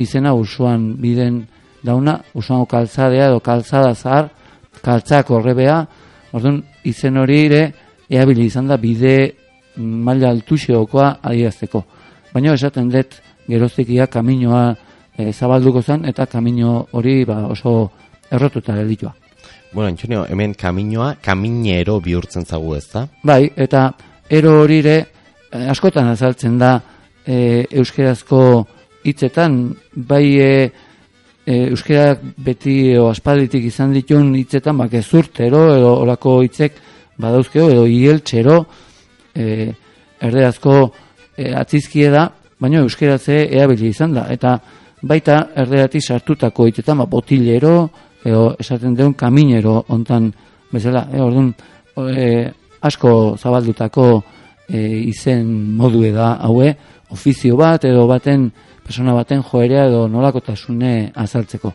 izena usuan biden dauna, usuan kaltzadea edo kaltzada zahar, kaltzak horrebea, orduan izen hori ere eabili izan da bide maila altuxeokoa adierazteko. Baina esaten dut geroztikia kaminoa e, zabalduko zen eta kamino hori ba, oso errotuta gelditua.
Bueno, Antonio, hemen kaminoa, kaminero bihurtzen zagu ez da?
Bai, eta ero hori ere eh, askotan azaltzen da e, euskerazko hitzetan, bai e, e, euskerak beti o aspalditik izan ditun hitzetan, ba, gezurtero edo olako hitzek badauzkeo edo ieltxero e, erderazko e, atzizkie da, baina euskeratze eabili izan da. Eta baita erderati sartutako hitzetan, ba, botilero, edo esaten deun kaminero ontan bezala. E, orduan, e, asko zabaldutako e, izen modue da haue, ofizio bat edo baten, persona baten joerea edo nolakotasune azaltzeko.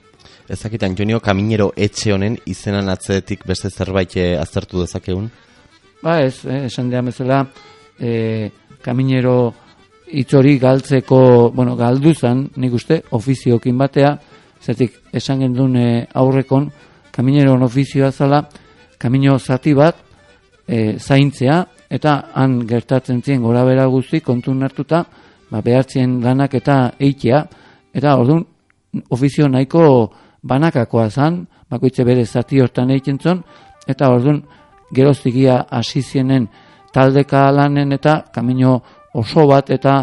Ezakitan, Jonio, kaminero etxe honen izenan atzetik beste zerbait eh, aztertu dezakegun?
Ba ez, eh, esan dian bezala, e, kaminero itzori galtzeko, bueno, galduzan, nik uste, ofiziokin batea, zetik esan gendun e, aurrekon, kamineroen ofizioa zala, kamino zati bat, e, zaintzea, eta han gertatzen zien gora bera guzti, kontun hartuta, ba, behartzen lanak eta eitea, eta orduan, ofizio nahiko banakakoa zan, bakoitze bere zati hortan egiten zon, eta orduan, geroztigia hasi zienen taldeka lanen eta kamino oso bat eta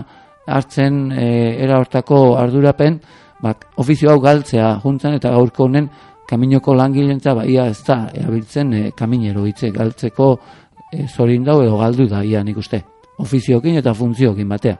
hartzen e, era hortako ardurapen, bak, ofizio hau galtzea juntzen eta gaurko honen kaminoko langilentza ba, ia ez da, erabiltzen e, kaminero hitze galtzeko e, zorin dau edo galdu da, ia nik uste. Ofiziokin eta funtziokin batea.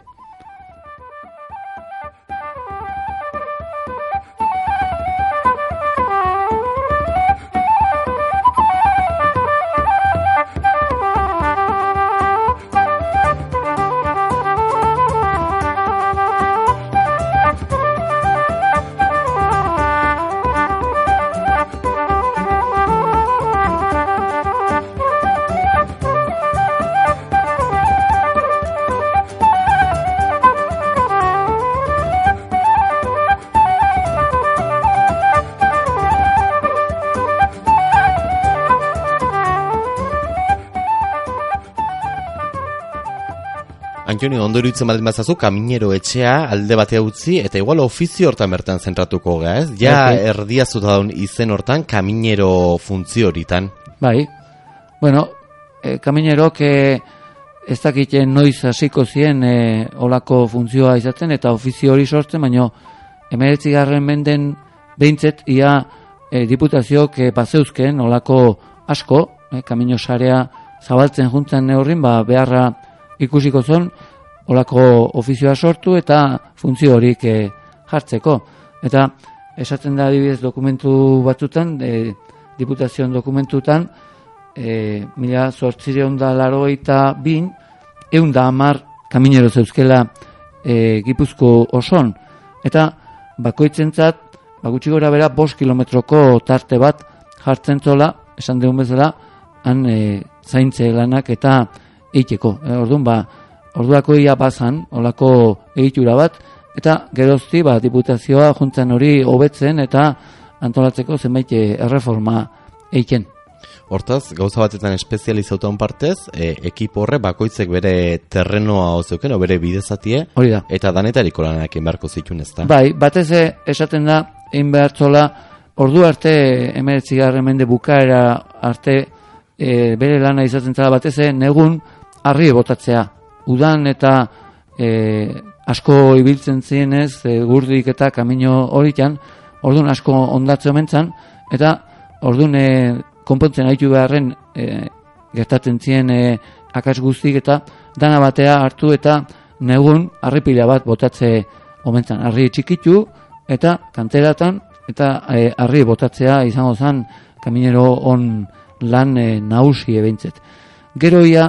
Antoni, ondo iruditzen baldin bazazu, kaminero etxea alde batea utzi, eta igual ofizio hortan bertan zentratuko ga, ez? Ja,
Bai.
erdiazuta daun izen hortan, kaminero funtzio horitan.
Bai, bueno, e, kaminerok e, ez dakiten noiz hasiko zien e, olako funtzioa izaten eta ofizio hori sortzen, baino emeretzi garren menden behintzet ia e, diputazioak e, bazeuzken olako asko, e, kamino sarea zabaltzen juntzen neurrin, ba, beharra ikusiko zon, olako ofizioa sortu eta funtzio horik e, jartzeko. Eta esaten da adibidez dokumentu batzutan, e, diputazioan dokumentutan, e, mila zortzireon da laro eta bin, eun da amar kaminero zeuzkela e, gipuzko oson. Eta bakoitzentzat, bagutxi gora bera, bost kilometroko tarte bat jartzen zola, esan deun bezala, han e, zaintze lanak eta eiteko. E, orduan, ba, orduako ia bazan, olako egitura bat, eta gerozti, ba, diputazioa juntzen hori hobetzen eta antolatzeko zenbait e, erreforma eiken.
Hortaz, gauza batetan espezializautan partez, e, ekipo horre bakoitzek bere terrenoa ozeuken, bere bidezatie,
Hori da.
eta danetariko lanak egin beharko zituen ez da.
Bai, batez esaten da, egin behartzola, ordu arte, emeretzi mende bukaera arte, e, bere lana izaten zela batez negun, harri botatzea. Udan eta e, asko ibiltzen zienez, e, gurdik eta kamino horitan, orduan asko ondatze omentzan, eta orduan e, konpontzen haitu beharren e, gertatzen zien e, akats guztik eta dana batea hartu eta negun harripila bat botatze omentzan. Harri txikitu eta kanteratan eta e, harri botatzea izango zen kaminero on lan e, nausi ebintzet. Gero ia,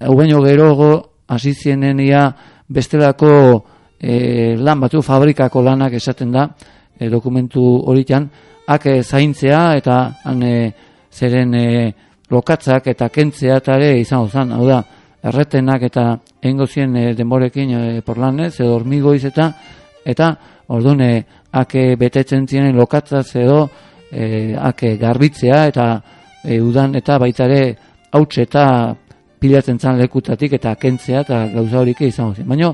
hau baino gerogo, hasi ia bestelako e, lan batu fabrikako lanak esaten da, e, dokumentu horitan, ake zaintzea eta han e, zeren e, lokatzak eta kentzea eta ere izango zen, hau da, erretenak eta egingo zien e, denborekin e, porlanez, edo hormigoiz eta eta orduan e, ake betetzen ziren lokatzaz edo e, ake garbitzea eta e, udan eta baita ere hauts eta pilatzen zan lekutatik eta kentzea eta gauza horik izango zen. Baina,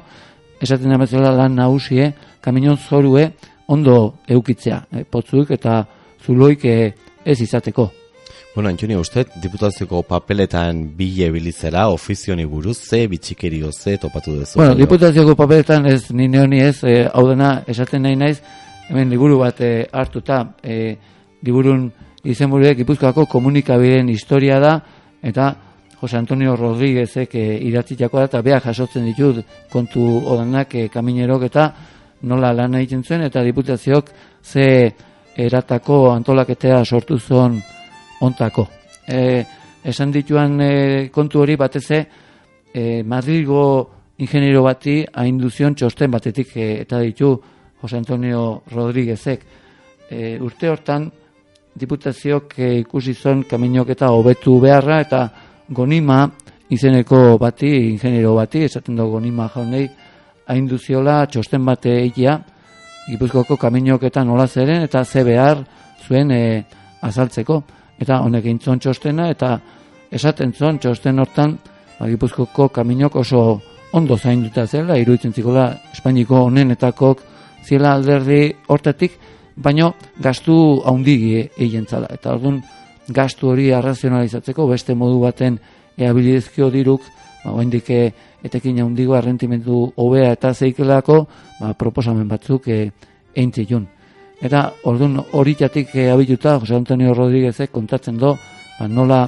esaten da bezala lan nagusie, kaminon zorue ondo eukitzea, e, potzuik eta zuloik e, ez izateko.
Bueno, Antonio, usted diputazioko papeletan bile bilizera, ofizioni buruz, ze bitxikerio, ze topatu duzu?
Bueno, diputazioko papeletan ez nine honi ez, e, hau dena esaten nahi naiz, hemen liburu bat e, hartuta, e, liburun izenburuek Gipuzkoako komunikabideen historia da, eta Jose Antonio Rodríguezek e, idatzitako da, eta beha jasotzen ditut kontu odanak e, kaminerok eta nola lan egiten zuen, eta diputazioak ze eratako antolaketea sortu zuen ontako. E, esan dituan e, kontu hori bateze, e, Madrigo ingeniero bati hainduzion txosten batetik e, eta ditu Jose Antonio Rodríguezek. E, urte hortan, diputaziok e, ikusi zon kaminok eta hobetu beharra eta gonima izeneko bati, ingeniero bati, esaten dugu gonima jaunei, hainduziola txosten bate egia, Gipuzkoako kaminok eta nola zeren eta ze behar zuen e, azaltzeko eta honek intzon txostena eta esaten zon txosten hortan ba, Gipuzkoko kaminok oso ondo zainduta zela, iruditzen zikola Espainiko honenetakok ziela alderdi hortatik, baino gastu haundigi egin zala. Eta orduan gastu hori arrazionalizatzeko beste modu baten eabilizkio diruk, ba, oindike etekin haundigo arrentimentu hobea eta zeikelako, ba, proposamen batzuk e, eintzilun. Eta orduan horitatik e, abituta, Jose Antonio Rodríguezek kontatzen do, ba, nola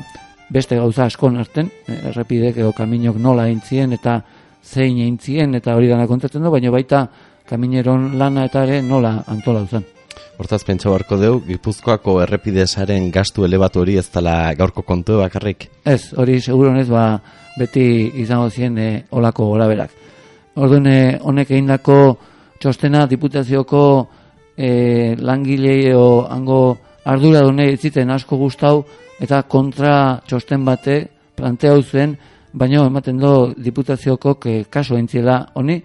beste gauza askon arten, errepidek edo kaminok nola eintzien eta zein eintzien eta hori dana kontatzen do, baina baita kamineron lana eta ere nola antola zen.
Hortaz pentsa barko deu, Gipuzkoako errepidesaren gastu elebatu hori ez dela gaurko kontu bakarrik?
Ez, hori seguro ez, ba, beti izango ziren e, olako olaberak. Orduan, e, honek egindako txostena diputazioko e, langilei o hango ardura dune ziten asko gustau eta kontra txosten bate plantea zen, baina ematen do diputazioko e, kaso entziela honi,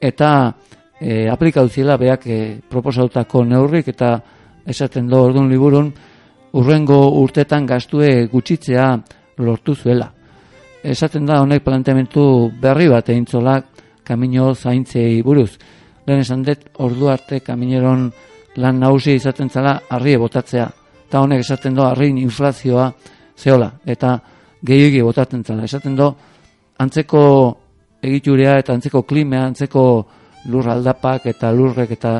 eta e, aplikau ziela beak e, proposautako neurrik eta esaten do orduan liburun urrengo urtetan gastue gutxitzea lortu zuela. Esaten da honek planteamentu berri bat egin kamino zaintzei buruz. Lehen esan dut, ordu arte kamineron lan nagusi izaten zela harri botatzea. Eta honek esaten do harri inflazioa zeola. Eta gehiagi botatzen zela. Esaten do, antzeko egiturea eta antzeko klimea, antzeko lur aldapak eta lurrek eta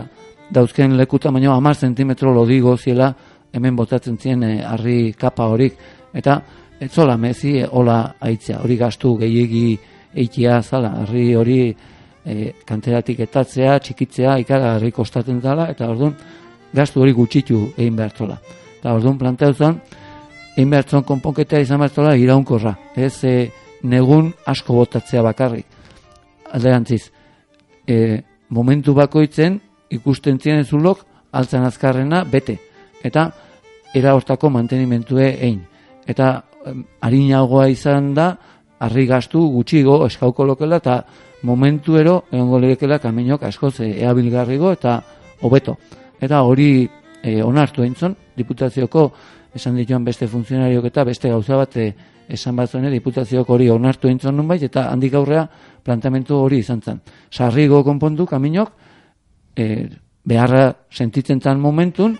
dauzken lekuta baino amar zentimetro lodigo ziela hemen botatzen zien e, harri kapa horik. Eta etzola mezi e, hola aitzea hori gastu gehiegi eitia zala harri hori e, kanteratik etatzea txikitzea ikara harri kostatzen zala eta orduan gastu hori gutxitu egin behartzola eta orduan plantea zen egin behartzon konponketea izan behartzola iraunkorra. Ez e, negun asko botatzea bakarrik. Alderantziz e, momentu bakoitzen ikusten zien zulok altzan azkarrena bete. Eta era hortako mantenimentue egin eta harinagoa izan da harri gastu gutxigo eskauko lokela eta momentuero egongo lerekela kaminok askoz eabilgarrigo eta hobeto. Eta hori e, onartu eintzon diputazioko esan dituan beste funtzionariok eta beste gauza bat e, esan bat zuen diputaziok hori onartu eintzon nunbait eta handik aurrea planteamentu hori izan zen. Sarrigo konpontu kaminok, e, beharra sentitzen zan momentun,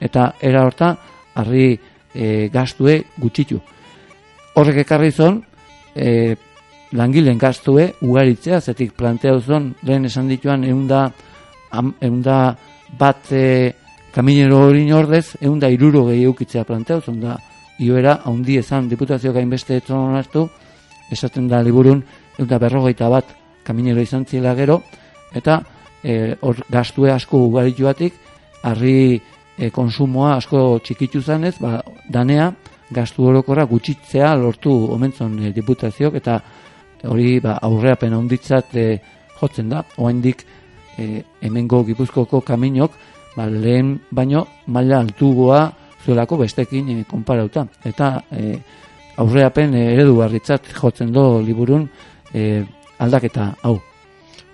eta era horta, harri e, gaztue gutxitu. Horrek ekarri zon, e, langileen gaztue ugaritzea, zetik plantea zon, lehen esan dituan, eunda, am, eunda bat e, kaminero hori ordez, eunda iruro gehi eukitzea plantea zon, da, ioera, haundi ezan diputazio gainbeste etzon honaztu, esaten da liburun, eta berrogeita bat kaminero izan zila gero, eta e, or, asko ugarituatik, harri e, konsumoa asko txikitu zanez, ba, danea, gaztu orokorra gutxitzea lortu omentzon e, diputaziok, eta hori ba, aurreapen handitzat e, jotzen da, oendik e, hemengo gipuzkoko kaminok, ba, lehen baino maila altugoa zuelako bestekin e, konparauta. Eta e, aurreapen e, eredu barritzat jotzen do liburun e, aldaketa hau.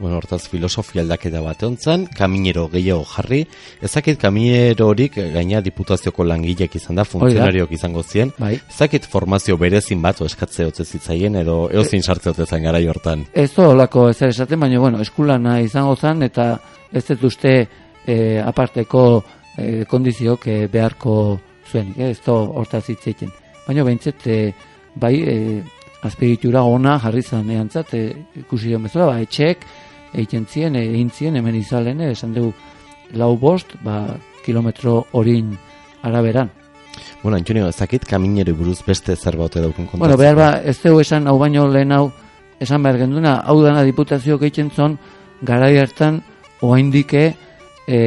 Bueno, hortaz filosofia aldaketa bat ontzan, kaminero gehiago jarri, ezakit kaminero horik gaina diputazioko langileak izan da, funtzionariok izango zien,
bai.
ezakit formazio berezin bat, eskatze hotze zitzaien, edo eozin sartze hotze zain gara hortan.
Ez da olako ez esaten, baina bueno, eskulana izango zen, eta ez dut uste e, aparteko e, kondiziok e, beharko zuen, e, ez da hortaz hitz egiten. Baina behintzet, e, bai, e, azpiritura ona jarri zan eantzat, e, ikusi dion bezala, ba, etxek, egiten zien, egin zien, hemen izalen, esan dugu, lau bost, ba, kilometro horin araberan.
Bueno, Antonio, ezakit kaminero buruz beste zerbait daukun kontatzen.
Bueno, behar ba, ez dugu esan, hau baino lehen hau, esan behar genduna, hau dana diputazio gehiten zon, garai hartan, oaindike, e,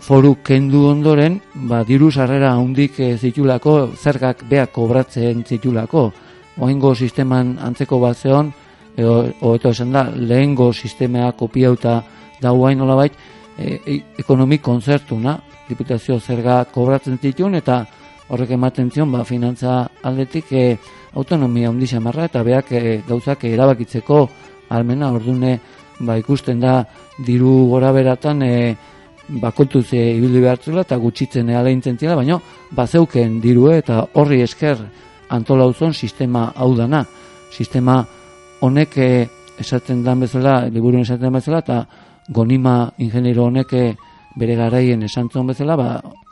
foru kendu ondoren, ba, diru sarrera handik e, zitulako, zergak beak kobratzen zitulako, oaingo sisteman antzeko bat zeon, edo, oeto esan da, lehengo sistemea kopiauta da guain nolabait, e, ekonomik konzertuna, diputazio zerga kobratzen zituen, eta horrek ematen zion, ba, finantza aldetik e, autonomia handi marra eta beak e, gauzak erabakitzeko almena, ordune, ba, ikusten da, diru gora beratan, e, bakontuz e, ibili behartzela eta gutxitzen aleintzen zela, baina bazeuken dirue eta horri esker antolauzon sistema hau dana. Sistema honek eh, esaten dan bezala, liburuen esaten dan bezala, eta gonima ingeniero honek eh, bere garaien esantzon bezala, ba,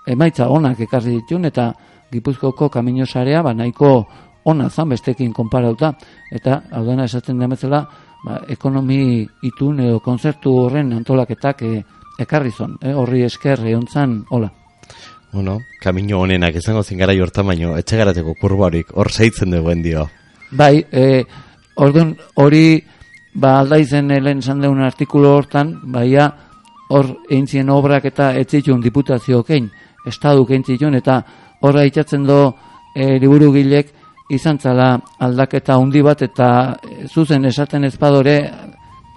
emaitza onak ekarri ditun, eta Gipuzkoko kamino sarea, ba, nahiko ona zan bestekin konparauta, eta hau dena esaten dan bezala, ba, ekonomi itun edo konzertu horren antolaketak e, ekarri zon, eh, horri esker eontzan, hola.
Bueno, kamino honenak izango zen gara jortan baino, etxegarateko kurba horik, hor zeitzen duen dio.
Bai, e, orduan hori ba aldaizen helen esan deun artikulu hortan, baia hor eintzien obrak eta etzitun diputazio kein, estadu kentzitun, eta horra itxatzen do e, liburu gilek izan zala aldaketa handi bat, eta e, zuzen esaten ezpadore,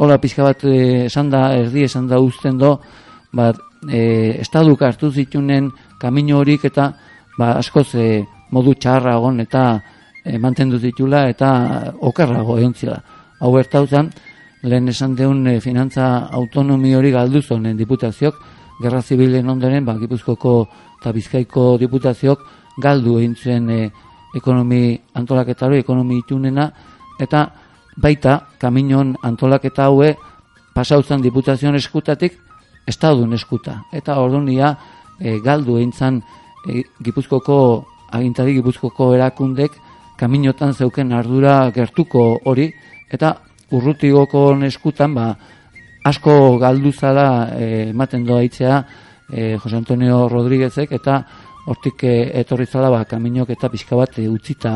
hola pixka bat e, esan da, erdi esan da uzten do, ba, e, estaduk hartu zitunen kamino horik eta ba, askoz e, modu txarragon eta e, mantendu ditula eta okerrago egon zila. Hau bertauzan, lehen esan deun e, finantza autonomi hori galdu zonen diputaziok, gerra zibilen ondoren, ba, Gipuzkoko eta Bizkaiko diputaziok galdu egin zuen e, ekonomi antolaketaro, ekonomi itunena, eta baita kaminon antolaketa haue pasauzan diputazion eskutatik estadun eskuta. Eta ordunia e, galdu egin zan e, Gipuzkoko agintari Gipuzkoko erakundek kaminotan zeuken ardura gertuko hori, eta urrutigoko neskutan, ba, asko galdu zala e, ematen doa itzea e, Jose Antonio Rodríguezek, eta hortik e, etorri zala ba, kaminok eta pixka bat e, utzita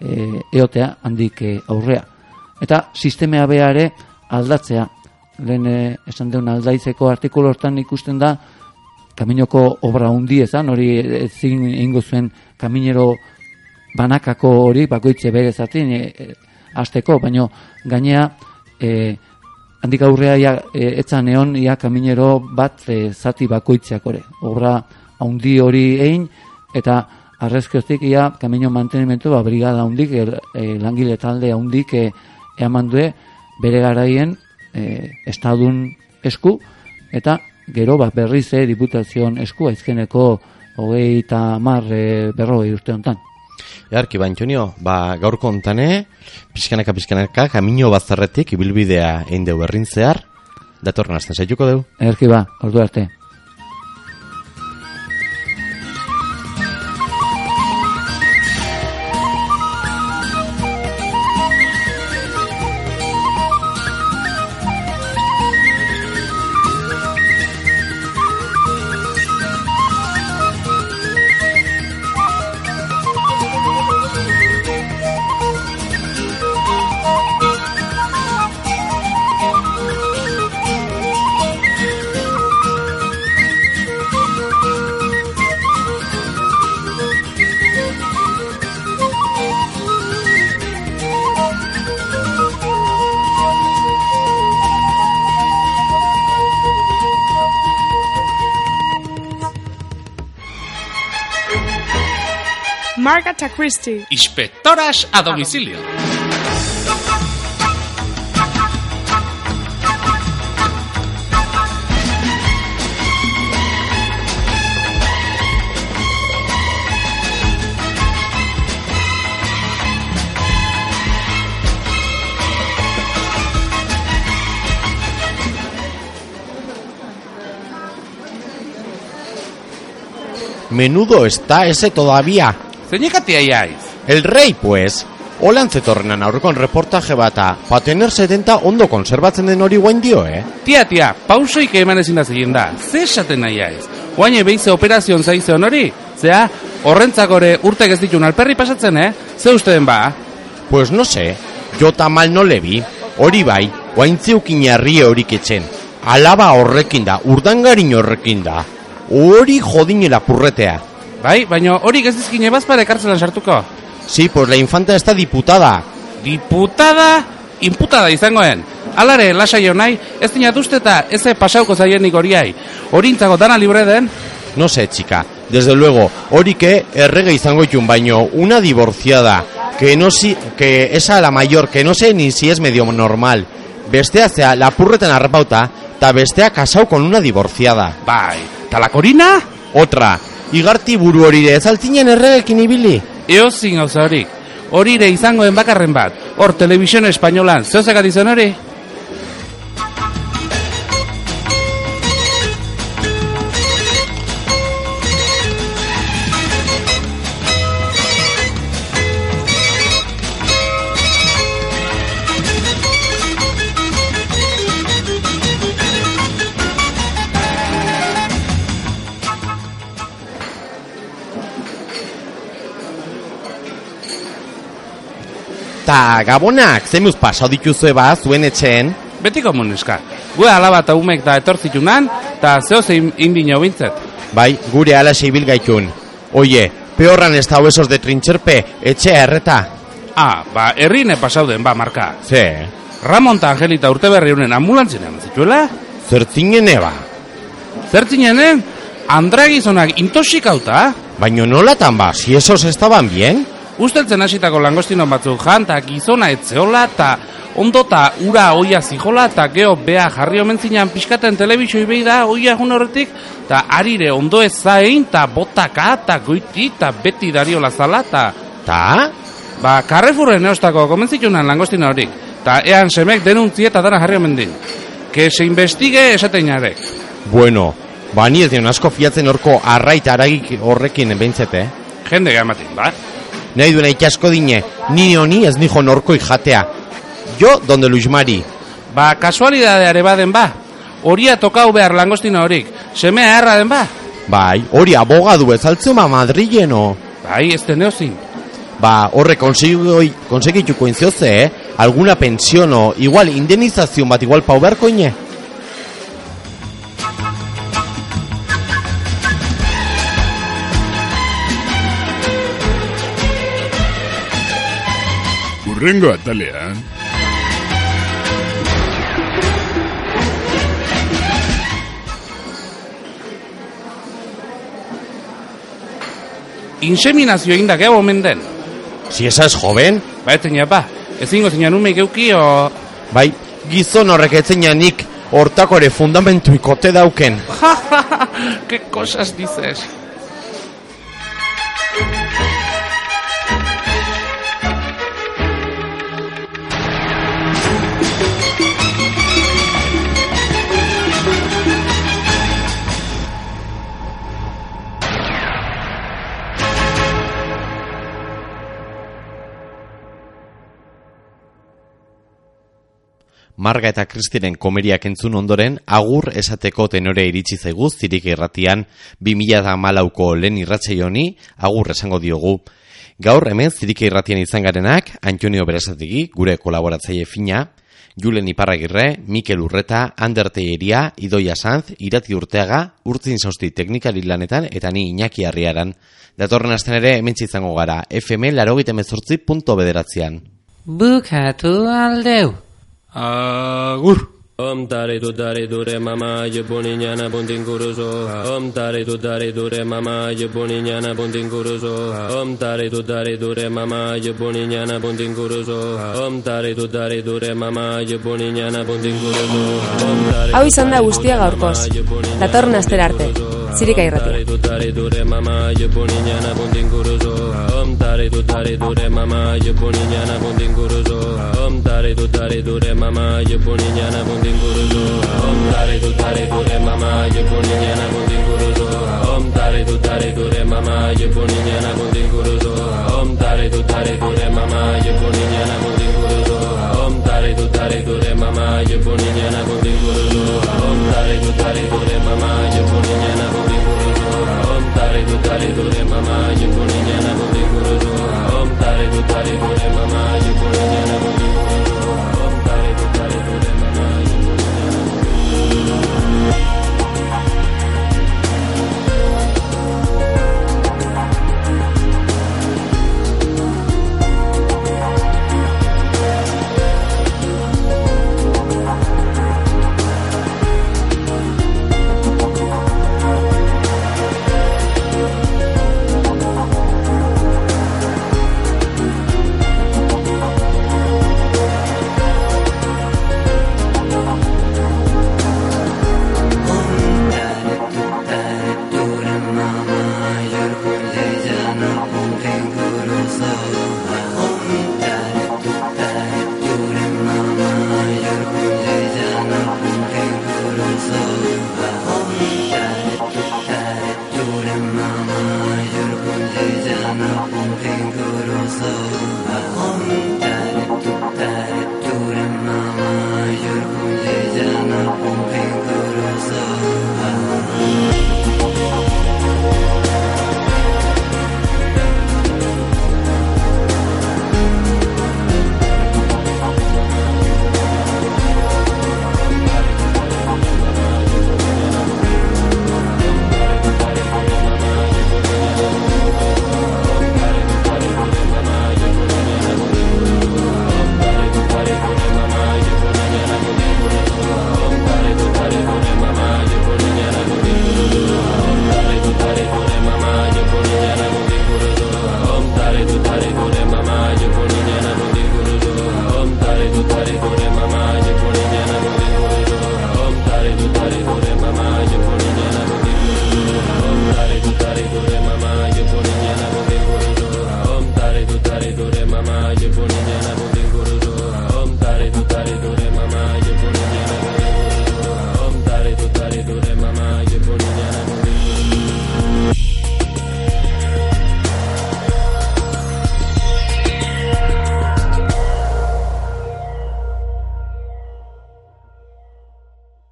e, eotea handik aurrea. Eta sistemea beare aldatzea, lehen e, esan deun aldaizeko artikulu hortan ikusten da, kaminoko obra hundi ezan, hori ezin ingo zuen kaminero banakako hori bakoitze bere zatin e, e, azteko, baino gainea e, handik aurrea ia, e, etzan egon ia kaminero bat e, zati bakoitzeak hori. Obra handi hori egin eta arrezkioztik ia kamino mantenimentu ba, brigada hundik, e, e, langile talde hundik e, eaman due bere garaien e, estadun esku eta gero ba, berriz e, diputazion esku aizkeneko hogei eta mar e, berroi urte honetan.
Earki, ba, Antonio, ba, gaur kontane, pixkanaka, pixkanaka, kamino bazarretik, ibilbidea egin deu berrin zehar, datorren hasten saituko deu.
Erki ba, ordu arte.
Christie.
Inspectoras a domicilio.
Menudo está ese todavía.
Zeinek iaiz?
El rey, pues. Holan zetorrenan aurrekon reportaje bata, pa tener 70 ondo konserbatzen den hori guain dio, eh?
Tia, tia, pausoik eman ezin da zegin da. Ze esaten nahi aiz? Guain ebeize operazion zaize honori? Zea, horrentzakore urtek ez ditun alperri pasatzen, eh? Ze uste den ba?
Pues no sé, jo tamal no le bi. Hori bai, guain zeukin herrie horik etxen. Alaba horrekin da, urdangarin horrekin da. Hori jodine lapurretea.
Bai, baina hori ez dizkine bazpare kartzelan sartuko.
Sí, pues la infanta está diputada.
Diputada? Imputada izangoen. Alare, lasai nahi, ez dinat uste eta ez pasauko zaienik horiai. Horintzago dana libre den?
No sé, chica. Desde luego, hori que errege izango itun baino, una divorciada, que no si, que esa la mayor, que no sé ni si es medio normal. Bestea zea, lapurretan arrapauta, ta bestea casau con una divorciada.
Bai, ta la Corina?
Otra. Igarti buru hori de, ez altzinen erregekin ibili?
Eo zin gauza horik. Horire izangoen bakarren bat. Hor, telebizioen espainolan. Zeozekat izan hori?
Ta gabonak, zemuz pasau dituzue ba, zuen etxeen?
Beti komuneska. Gue alaba eta umek da etortzitunan, eta zeo zein indino bintzet.
Bai, gure ala seibil gaitun. Oie, peorran ez da huesos de trintxerpe, etxea erreta.
Ah, ba, herrine pasauden, ba, marka.
Ze?
Ramon eta Angelita urte berri honen ambulantzinen zituela?
Zertzinen eba.
Zertzinen, Andra gizonak intoxikauta?
Baina nolatan ba, si esos estaban bien?
Usteltzen hasitako langostino batzuk jan, gizona etzeola, eta ondo ta ura oia zijola, eta geho bea jarri omen zinean pixkaten telebizio behi da, oia egun horretik, eta arire ondo ez zain, eta botaka, eta goiti, eta beti dario lazala, eta...
Ta?
Ba, Carrefourren eostako komentzitunan langostino horik, eta ean semek denuntzi eta dara jarri omen din. Que se investigue esaten jarek.
Bueno, ba ni ez dion asko fiatzen horko arraita aragik horrekin behintzete, eh?
Jende gamatin, ba?
Nahi duena ikasko dine, ni honi ez nijo norko jatea. Jo, donde Luis Mari.
Ba, kasualidadeare baden ba. Horia tokau behar langostina horik. Semea erra den ba.
Bai, hori abogadu ez altzema Madrileno.
Bai, ez den eozin.
Ba, horre konsegituko inzioze, eh? Alguna pensiono, igual indenizazion bat igual pau beharko ine?
Urrengo atalean.
Inseminazio egin da omen den.
Si esa es joven?
Ba, ez zeina, ba. Ezingo zeina numeik euki, o...
Bai, gizon horrek etzenia nik hortako ere fundamentu ikote dauken.
Ja, ja, ja, que cosas dices.
Marga eta Kristinen komeriak entzun ondoren, agur esateko tenore iritsi zaigu zirik irratian 2008ko lehen irratxe honi, agur esango diogu. Gaur hemen zirik irratian izan garenak, Antonio Beresategi, gure kolaboratzaile fina, Julen Iparragirre, Mikel Urreta, Ander Teieria, Idoia Sanz, Irati Urteaga, Urtzin Sausti teknikari lanetan, eta ni Iñaki Arriaran. Datorren asten ere, hemen izango gara, FM larogite mezortzi punto bederatzean.
Bukatu aldeu.
Uh, Agur.
Om tare tu tare dure mama je boninyana buntin kuruso Om tare tu tare dure mama je boninyana buntin kuruso Om tare tu tare dure mama je boninyana buntin kuruso Om tare tu tare dure mama je boninyana buntin kuruso Om tare
Hau izan da guztia gaurkoz. Datorren astera arte. Zirika irratia.
tare tu tare dure mama je boninyana buntin kuruso Om tare tu tare dure mama je boninyana buntin kuruso Om tare tu tare dure mama je boninyana buntin kuruso Om tare tu tare dure mama je boninyana buntin kuruso Om tare tu tare dure mama je boninyana buntin kuruso Om tare tu tare dure mama je boninyana buntin kuruso Om tare tu tare dure mama je boninyana buntin kuruso Om tare tu tare dure mama je boninyana buntin kuruso Om tare tu tare dure mama je boninyana buntin kuruso